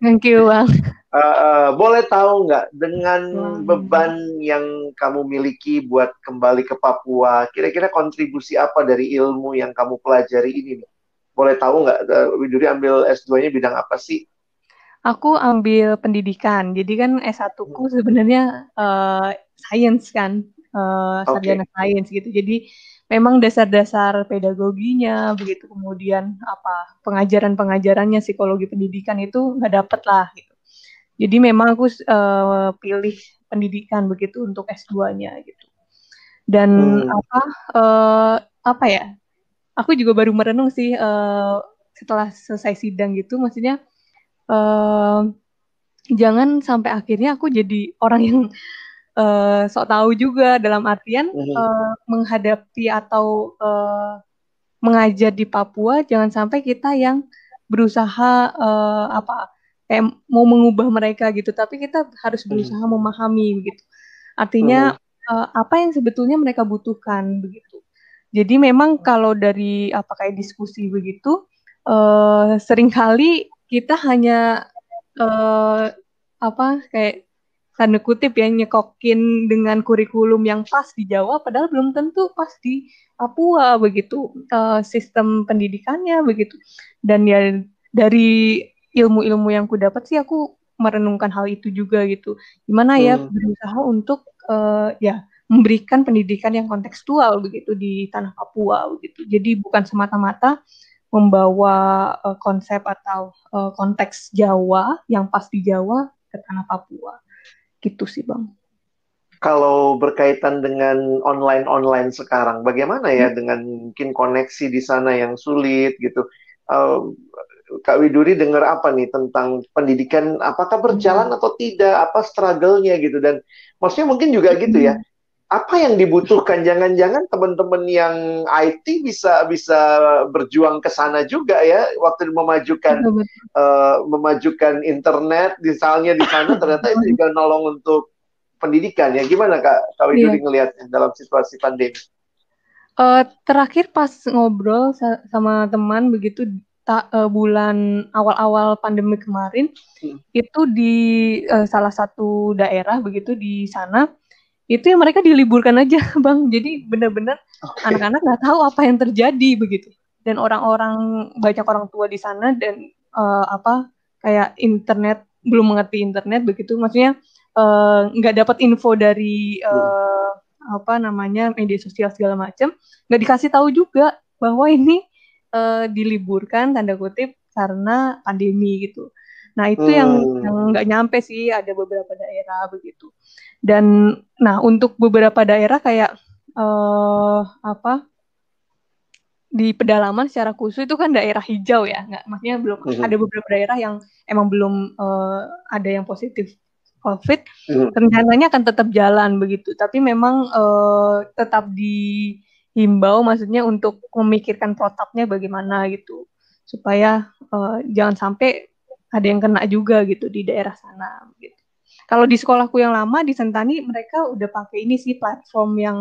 Thank you, Bang. Uh, uh, boleh tahu nggak dengan hmm. beban yang kamu miliki buat kembali ke Papua, kira-kira kontribusi apa dari ilmu yang kamu pelajari ini nih? Boleh tahu nggak, uh, Widuri ambil S2-nya bidang apa sih? Aku ambil pendidikan, jadi kan S1-ku hmm. sebenarnya uh, science kan, uh, sarjana okay. science gitu. Jadi memang dasar-dasar pedagoginya begitu kemudian apa pengajaran-pengajarannya psikologi pendidikan itu nggak dapet lah gitu jadi memang aku uh, pilih pendidikan begitu untuk S2-nya gitu. Dan hmm. apa uh, apa ya? Aku juga baru merenung sih uh, setelah selesai sidang gitu maksudnya uh, jangan sampai akhirnya aku jadi orang yang uh, sok tahu juga dalam artian uh, menghadapi atau uh, mengajar di Papua jangan sampai kita yang berusaha uh, apa kayak mau mengubah mereka gitu tapi kita harus hmm. berusaha memahami begitu artinya hmm. uh, apa yang sebetulnya mereka butuhkan begitu jadi memang kalau dari apa kayak diskusi begitu uh, sering kali kita hanya uh, apa kayak tanda kutip ya nyekokin dengan kurikulum yang pas di Jawa padahal belum tentu pas di Papua begitu uh, sistem pendidikannya begitu dan ya dari ilmu-ilmu yang ku dapat sih aku merenungkan hal itu juga gitu. Gimana ya hmm. berusaha untuk uh, ya memberikan pendidikan yang kontekstual begitu di tanah Papua begitu. Jadi bukan semata-mata membawa uh, konsep atau uh, konteks Jawa yang pas di Jawa ke tanah Papua. Gitu sih, Bang. Kalau berkaitan dengan online-online sekarang, bagaimana ya hmm. dengan mungkin koneksi di sana yang sulit gitu? Uh, Kak Widuri dengar apa nih tentang pendidikan apakah berjalan hmm. atau tidak apa struggle-nya gitu dan maksudnya mungkin juga gitu ya apa yang dibutuhkan? Jangan-jangan teman-teman yang IT bisa bisa berjuang ke sana juga ya waktu memajukan uh, memajukan internet misalnya di sana ternyata itu juga nolong untuk pendidikan ya. Gimana Kak Kak Widuri yeah. ngelihatnya dalam situasi pandemi? Uh, terakhir pas ngobrol sama teman begitu ta, uh, bulan awal-awal pandemi kemarin hmm. itu di uh, salah satu daerah begitu di sana itu yang mereka diliburkan aja bang jadi benar-benar okay. anak-anak nggak tahu apa yang terjadi begitu dan orang-orang banyak orang tua di sana dan uh, apa kayak internet belum mengerti internet begitu maksudnya nggak uh, dapat info dari uh, apa namanya media sosial segala macam nggak dikasih tahu juga bahwa ini uh, diliburkan tanda kutip karena pandemi gitu. Nah itu hmm. yang yang nggak nyampe sih ada beberapa daerah begitu. Dan nah untuk beberapa daerah kayak uh, apa di pedalaman secara khusus itu kan daerah hijau ya, nggak maksudnya belum hmm. ada beberapa daerah yang emang belum uh, ada yang positif COVID. Hmm. Rencananya akan tetap jalan begitu, tapi memang uh, tetap di himbau maksudnya untuk memikirkan protapnya bagaimana gitu supaya uh, jangan sampai ada yang kena juga gitu di daerah sana gitu. Kalau di sekolahku yang lama di Sentani mereka udah pakai ini sih platform yang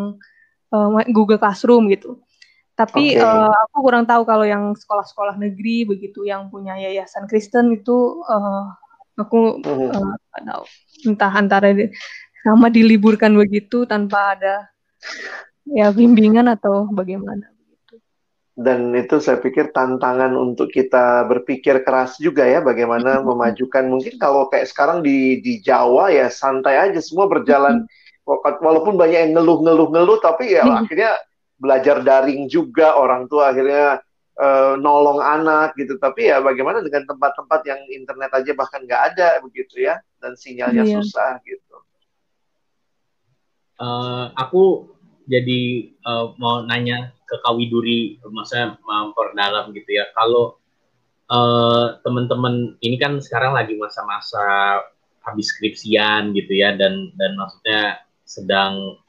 uh, Google Classroom gitu. Tapi okay. uh, aku kurang tahu kalau yang sekolah-sekolah negeri begitu yang punya yayasan Kristen itu uh, aku uh, tahu entah antara sama diliburkan begitu tanpa ada ya bimbingan atau bagaimana dan itu saya pikir tantangan untuk kita berpikir keras juga ya bagaimana memajukan. Mungkin kalau kayak sekarang di di Jawa ya santai aja semua berjalan. Walaupun banyak yang ngeluh-ngeluh-ngeluh tapi ya akhirnya belajar daring juga. Orang tua akhirnya uh, nolong anak gitu. Tapi ya bagaimana dengan tempat-tempat yang internet aja bahkan nggak ada begitu ya dan sinyalnya iya. susah gitu. Uh, aku jadi uh, mau nanya ke Kawiduri, maksudnya memperdalam gitu ya. Kalau uh, teman-teman ini kan sekarang lagi masa-masa habis skripsian gitu ya, dan dan maksudnya sedang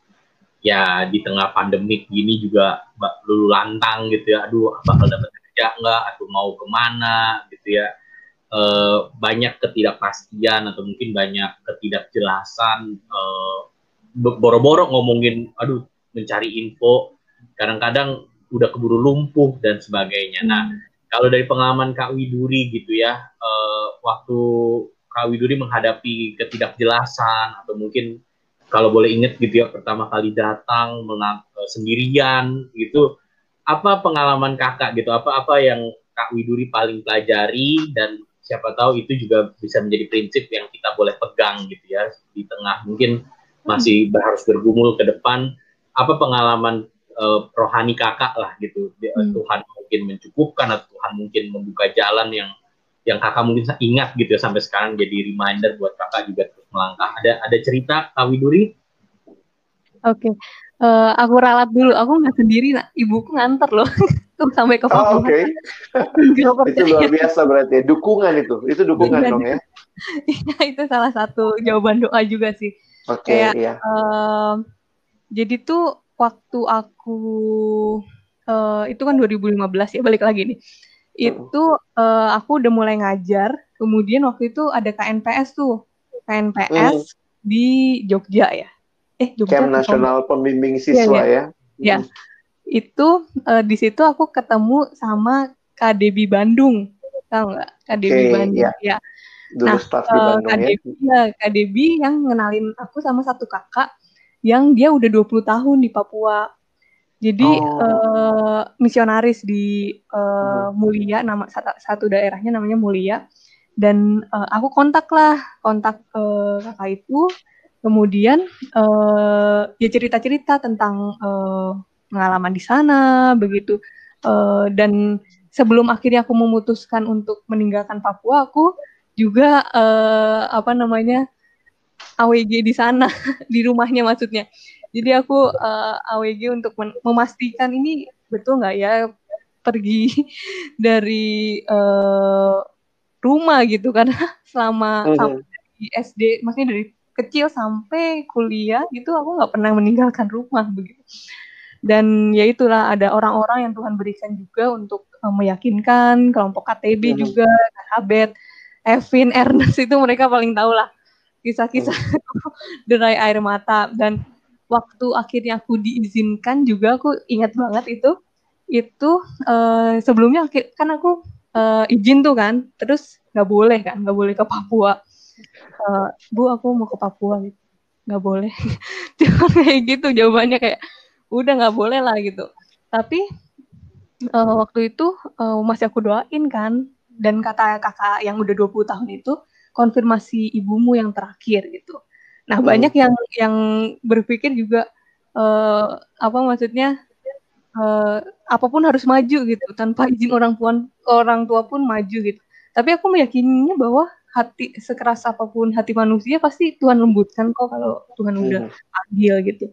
ya di tengah pandemik gini juga lulu lantang gitu ya. Aduh, bakal dapat kerja enggak? Atau mau ke mana gitu ya? uh, banyak ketidakpastian atau mungkin banyak ketidakjelasan uh, boro-boro ngomongin aduh mencari info kadang-kadang udah keburu lumpuh dan sebagainya. Nah, hmm. kalau dari pengalaman Kak Widuri gitu ya, uh, waktu Kak Widuri menghadapi ketidakjelasan atau mungkin kalau boleh ingat gitu ya pertama kali datang uh, sendirian gitu, apa pengalaman kakak gitu? Apa apa yang Kak Widuri paling pelajari dan siapa tahu itu juga bisa menjadi prinsip yang kita boleh pegang gitu ya di tengah mungkin masih hmm. harus bergumul ke depan. Apa pengalaman uh, rohani kakak lah gitu. Hmm. Tuhan mungkin mencukupkan atau Tuhan mungkin membuka jalan yang yang kakak mungkin ingat gitu ya sampai sekarang jadi reminder buat kakak juga terus melangkah. Ada ada cerita Kak Widuri? Oke, okay. uh, eh, aku ralat dulu. Aku nggak sendiri, nah. ibuku nganter loh sampai ke Papua. Oh, Oke, okay. itu luar biasa berarti. Ya. Dukungan itu, itu dukungan dong ya. Iya, itu salah satu jawaban doa juga sih. Oke, okay, iya. Uh, jadi tuh waktu aku uh, itu kan 2015 ya balik lagi nih itu uh, aku udah mulai ngajar kemudian waktu itu ada KNPS tuh KNPS hmm. di Jogja ya eh Jogja Camp Nasional Pembimbing iya, Siswa ya, ya. ya. Hmm. itu uh, di situ aku ketemu sama KDB Bandung tahu nggak KDB okay, Bandung ya, ya. Dulu nah, uh, KDB, ya. ya KDB yang ngenalin aku sama satu kakak yang dia udah 20 tahun di Papua. Jadi oh. uh, misionaris di uh, Mulia nama satu daerahnya namanya Mulia dan uh, aku kontak lah kontak uh, kakak itu kemudian uh, dia cerita-cerita tentang uh, pengalaman di sana begitu uh, dan sebelum akhirnya aku memutuskan untuk meninggalkan Papua aku juga uh, apa namanya AWG di sana di rumahnya maksudnya jadi aku uh, eh, AWG untuk memastikan ini betul nggak ya pergi dari uh, rumah gitu karena selama mm -hmm. di SD maksudnya dari kecil sampai kuliah gitu aku nggak pernah meninggalkan rumah begitu dan ya itulah ada orang-orang yang Tuhan berikan juga untuk uh, meyakinkan kelompok KTB mm -hmm. juga Habet Evin Ernest itu mereka paling tahu lah kisah-kisah oh. derai air mata. Dan waktu akhirnya aku diizinkan juga aku ingat banget itu. Itu uh, sebelumnya kan aku uh, izin tuh kan. Terus nggak boleh kan nggak boleh ke Papua. Uh, bu aku mau ke Papua gitu nggak boleh. Cuma kayak gitu jawabannya kayak udah nggak boleh lah gitu. Tapi uh, waktu itu uh, masih aku doain kan. Dan kata kakak yang udah 20 tahun itu konfirmasi ibumu yang terakhir gitu. Nah, hmm. banyak yang yang berpikir juga uh, apa maksudnya uh, apa pun harus maju gitu tanpa izin orang tua orang tua pun maju gitu. Tapi aku meyakininya bahwa hati sekeras apa pun hati manusia pasti Tuhan lembutkan kok kalau Tuhan udah hmm. adil gitu.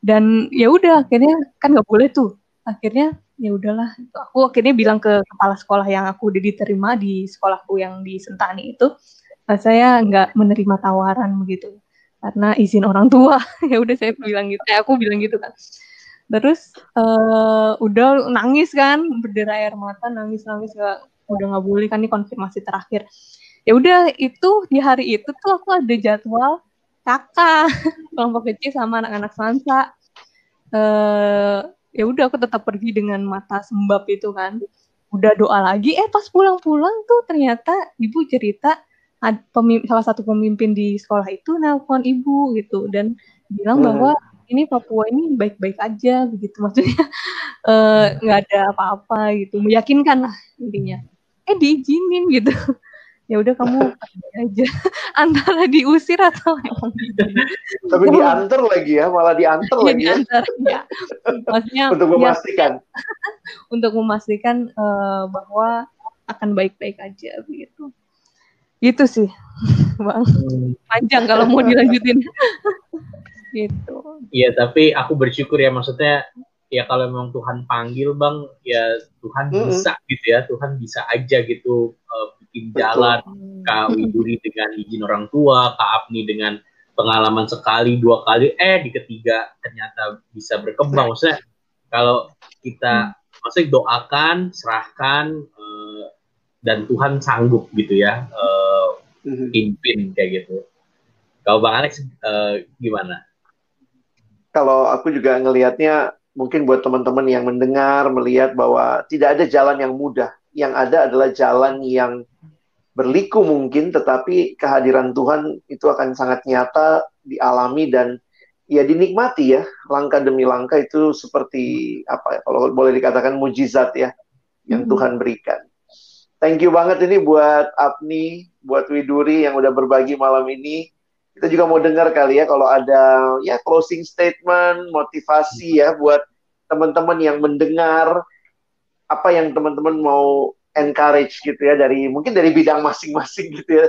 Dan ya udah akhirnya kan nggak boleh tuh. Akhirnya ya udahlah aku akhirnya bilang ke kepala sekolah yang aku udah diterima di sekolahku yang di Sentani itu saya nggak menerima tawaran begitu karena izin orang tua. Ya udah saya bilang gitu eh, aku bilang gitu kan. Terus uh, udah nangis kan berderai air mata nangis nangis gak udah nggak boleh kan ini konfirmasi terakhir. Ya udah itu di hari itu tuh aku ada jadwal kakak kelompok kecil sama anak-anak sansa. Uh, ya udah aku tetap pergi dengan mata sembab itu kan. Udah doa lagi eh pas pulang-pulang tuh ternyata ibu cerita ad, salah satu pemimpin di sekolah itu nelpon ibu gitu dan bilang hmm. bahwa ini Papua ini baik-baik aja begitu. Maksudnya eh, nggak uh, ada apa-apa gitu. Meyakinkan lah intinya. Eh diizinin gitu. Ya udah kamu aja. Antara diusir atau emang tapi diantar lagi ya malah diantar ya, lagi diantar, ya. maksudnya untuk memastikan. ya, untuk memastikan uh, bahwa akan baik-baik aja begitu itu sih bang. Hmm. panjang kalau mau dilanjutin. Gitu. Iya tapi aku bersyukur ya maksudnya ya kalau memang Tuhan panggil bang ya Tuhan hmm. bisa gitu ya Tuhan bisa aja gitu uh, bikin jalan Kak Widuri dengan izin orang tua Kak Apni dengan pengalaman sekali dua kali eh di ketiga ternyata bisa berkembang. Maksudnya kalau kita hmm. maksudnya doakan serahkan dan Tuhan sanggup gitu ya uh, pimpin kayak gitu. Kalau Bang Alex uh, gimana? Kalau aku juga ngelihatnya mungkin buat teman-teman yang mendengar melihat bahwa tidak ada jalan yang mudah. Yang ada adalah jalan yang berliku mungkin, tetapi kehadiran Tuhan itu akan sangat nyata dialami dan ya dinikmati ya langkah demi langkah itu seperti apa ya kalau boleh dikatakan mujizat ya yang hmm. Tuhan berikan. Thank you banget ini buat Apni, buat Widuri yang udah berbagi malam ini. Kita juga mau dengar kali ya kalau ada ya closing statement, motivasi ya buat teman-teman yang mendengar apa yang teman-teman mau encourage gitu ya dari mungkin dari bidang masing-masing gitu ya.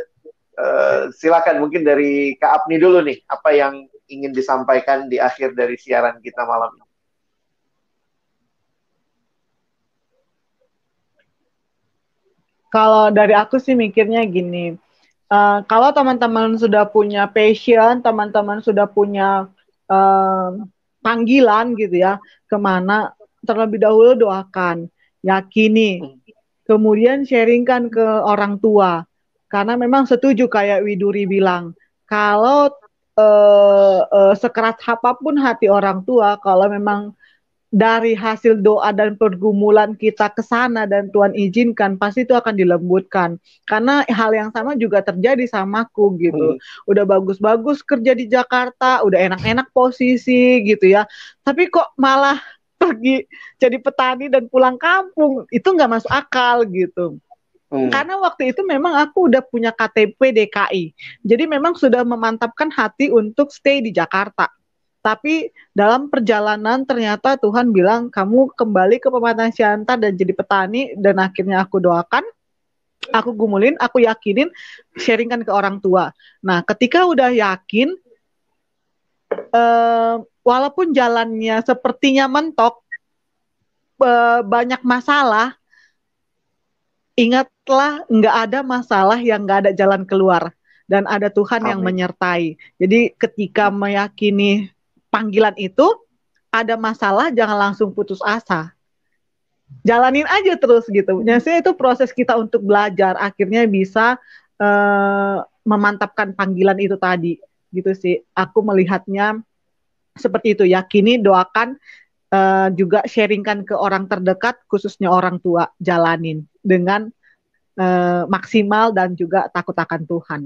Uh, silakan mungkin dari Kak Apni dulu nih apa yang ingin disampaikan di akhir dari siaran kita malam ini. Kalau dari aku sih mikirnya gini, uh, kalau teman-teman sudah punya passion, teman-teman sudah punya uh, panggilan gitu ya, ke mana terlebih dahulu doakan, yakini, kemudian sharingkan ke orang tua. Karena memang setuju kayak Widuri bilang, kalau uh, uh, sekeras apa pun hati orang tua, kalau memang dari hasil doa dan pergumulan kita ke sana dan Tuhan izinkan pasti itu akan dilembutkan karena hal yang sama juga terjadi samaku gitu hmm. udah bagus-bagus kerja di Jakarta udah enak-enak posisi gitu ya tapi kok malah pergi jadi petani dan pulang kampung itu nggak masuk akal gitu Hmm. Karena waktu itu memang aku udah punya KTP DKI. Jadi memang sudah memantapkan hati untuk stay di Jakarta. Tapi dalam perjalanan ternyata Tuhan bilang kamu kembali ke pematang siantar dan jadi petani dan akhirnya aku doakan, aku gumulin, aku yakinin, sharingkan ke orang tua. Nah ketika udah yakin, eh, walaupun jalannya sepertinya mentok, eh, banyak masalah, ingatlah nggak ada masalah yang nggak ada jalan keluar dan ada Tuhan Amin. yang menyertai. Jadi ketika meyakini panggilan itu ada masalah jangan langsung putus asa. Jalanin aja terus gitu. Biasanya itu proses kita untuk belajar akhirnya bisa uh, memantapkan panggilan itu tadi. Gitu sih. Aku melihatnya seperti itu. Yakini doakan uh, juga sharingkan ke orang terdekat khususnya orang tua. Jalanin dengan uh, maksimal dan juga takut akan Tuhan.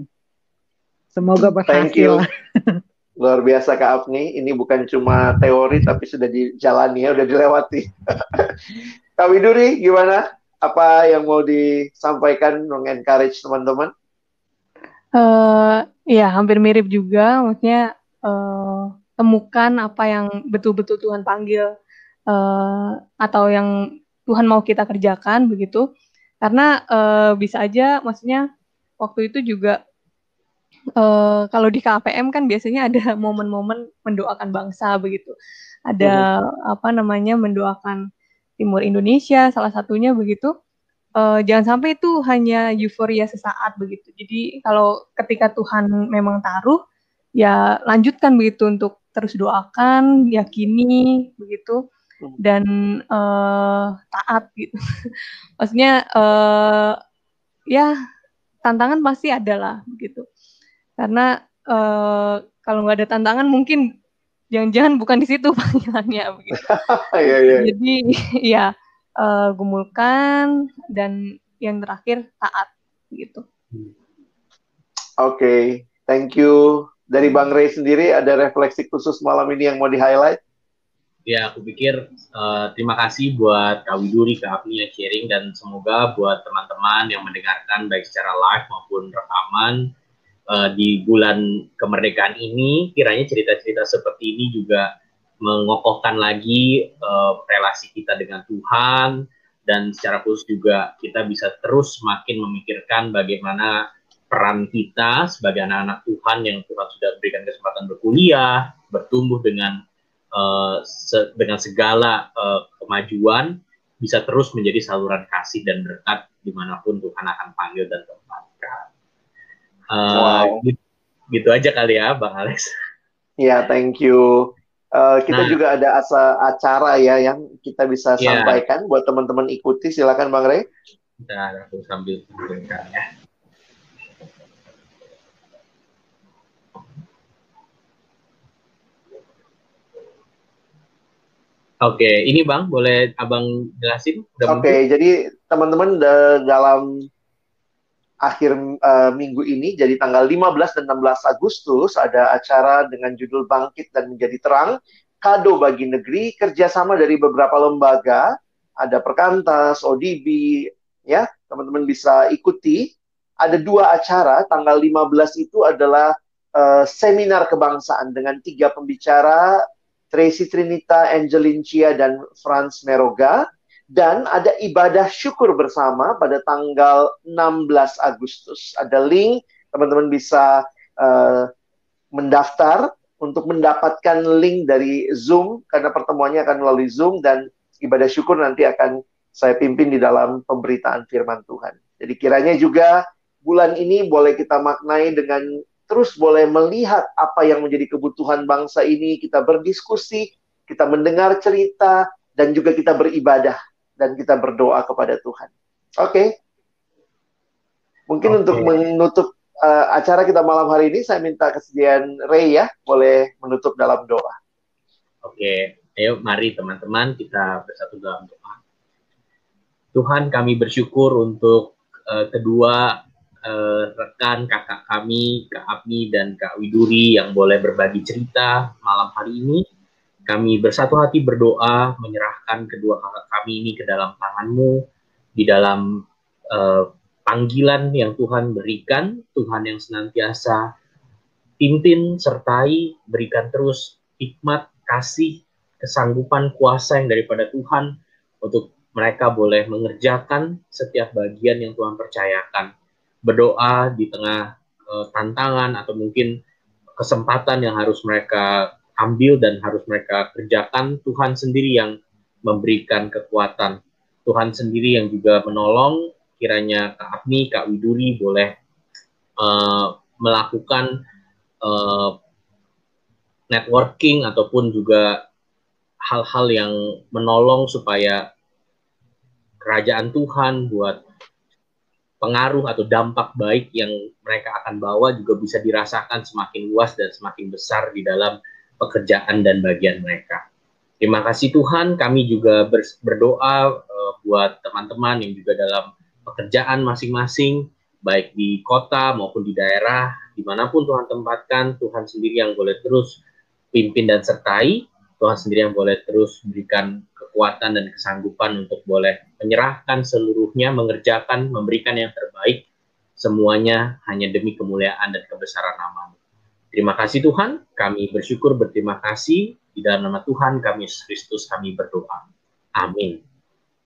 Semoga berhasil Luar biasa Kak Afni, ini bukan cuma teori tapi sudah dijalani ya, sudah dilewati. Kak Widuri gimana? Apa yang mau disampaikan, meng-encourage teman-teman? Uh, ya, hampir mirip juga. Maksudnya uh, temukan apa yang betul-betul Tuhan panggil uh, atau yang Tuhan mau kita kerjakan begitu. Karena uh, bisa aja, maksudnya waktu itu juga uh, kalau di KPM kan biasanya ada momen-momen mendoakan bangsa begitu. Ada hmm. apa namanya mendoakan Timur Indonesia salah satunya begitu. Uh, jangan sampai itu hanya euforia sesaat begitu. Jadi kalau ketika Tuhan memang taruh, ya lanjutkan begitu untuk terus doakan, yakini begitu hmm. dan uh, taat gitu. Maksudnya uh, ya tantangan pasti ada lah begitu karena uh, kalau nggak ada tantangan mungkin jangan-jangan bukan di situ panggilannya begitu. yeah, yeah. Jadi ya uh, gumulkan dan yang terakhir taat gitu. Oke, okay. thank you. Dari Bang Ray sendiri ada refleksi khusus malam ini yang mau di-highlight? Ya, aku pikir uh, terima kasih buat Kak Widuri, Kak Afni yang sharing dan semoga buat teman-teman yang mendengarkan baik secara live maupun rekaman uh, di bulan kemerdekaan ini kiranya cerita-cerita seperti ini juga mengokohkan lagi uh, relasi kita dengan Tuhan dan secara khusus juga kita bisa terus semakin memikirkan bagaimana peran kita sebagai anak-anak Tuhan yang Tuhan sudah berikan kesempatan berkuliah, bertumbuh dengan uh, se dengan segala uh, kemajuan bisa terus menjadi saluran kasih dan berkat di mana pun Tuhan akan panggil dan tempatkan. Uh, wow. gitu, gitu aja kali ya, Bang Alex. Ya, thank you. Uh, kita nah, juga ada asa acara ya yang kita bisa yeah. sampaikan buat teman-teman ikuti. Silakan Bang Rey. Kita aku sambil tunjukkan ya. Oke, ini Bang, boleh Abang jelasin? Oke, okay, jadi teman-teman dalam akhir uh, minggu ini, jadi tanggal 15 dan 16 Agustus, ada acara dengan judul Bangkit dan Menjadi Terang, kado bagi negeri, kerjasama dari beberapa lembaga, ada Perkantas, ODB, ya, teman-teman bisa ikuti. Ada dua acara, tanggal 15 itu adalah uh, seminar kebangsaan dengan tiga pembicara, Tracy Trinita, Angelin Chia, dan Franz Meroga. Dan ada ibadah syukur bersama pada tanggal 16 Agustus. Ada link, teman-teman bisa uh, mendaftar untuk mendapatkan link dari Zoom, karena pertemuannya akan melalui Zoom, dan ibadah syukur nanti akan saya pimpin di dalam pemberitaan firman Tuhan. Jadi kiranya juga bulan ini boleh kita maknai dengan terus boleh melihat apa yang menjadi kebutuhan bangsa ini, kita berdiskusi, kita mendengar cerita, dan juga kita beribadah dan kita berdoa kepada Tuhan. Oke. Okay. Mungkin okay. untuk menutup uh, acara kita malam hari ini, saya minta kesediaan Ray ya, boleh menutup dalam doa. Oke, okay. ayo mari teman-teman kita bersatu dalam doa. Tuhan kami bersyukur untuk uh, kedua uh, rekan kakak kami, Kak Abni dan Kak Widuri yang boleh berbagi cerita malam hari ini. Kami bersatu hati berdoa menyerahkan kedua kakak kami ini ke dalam tanganmu di dalam uh, panggilan yang Tuhan berikan, Tuhan yang senantiasa pimpin, sertai, berikan terus hikmat, kasih, kesanggupan, kuasa yang daripada Tuhan untuk mereka boleh mengerjakan setiap bagian yang Tuhan percayakan. Berdoa di tengah uh, tantangan atau mungkin kesempatan yang harus mereka ambil dan harus mereka kerjakan. Tuhan sendiri yang memberikan kekuatan. Tuhan sendiri yang juga menolong. Kiranya Kak Agni, Kak Widuri boleh uh, melakukan uh, networking ataupun juga hal-hal yang menolong supaya kerajaan Tuhan buat pengaruh atau dampak baik yang mereka akan bawa juga bisa dirasakan semakin luas dan semakin besar di dalam pekerjaan dan bagian mereka. Terima kasih Tuhan, kami juga berdoa uh, buat teman-teman yang juga dalam pekerjaan masing-masing, baik di kota maupun di daerah, di mana pun Tuhan tempatkan, Tuhan sendiri yang boleh terus pimpin dan sertai, Tuhan sendiri yang boleh terus berikan kekuatan dan kesanggupan untuk boleh menyerahkan seluruhnya, mengerjakan, memberikan yang terbaik, semuanya hanya demi kemuliaan dan kebesaran nama Terima kasih Tuhan, kami bersyukur berterima kasih di dalam nama Tuhan kami Kristus kami berdoa. Amin.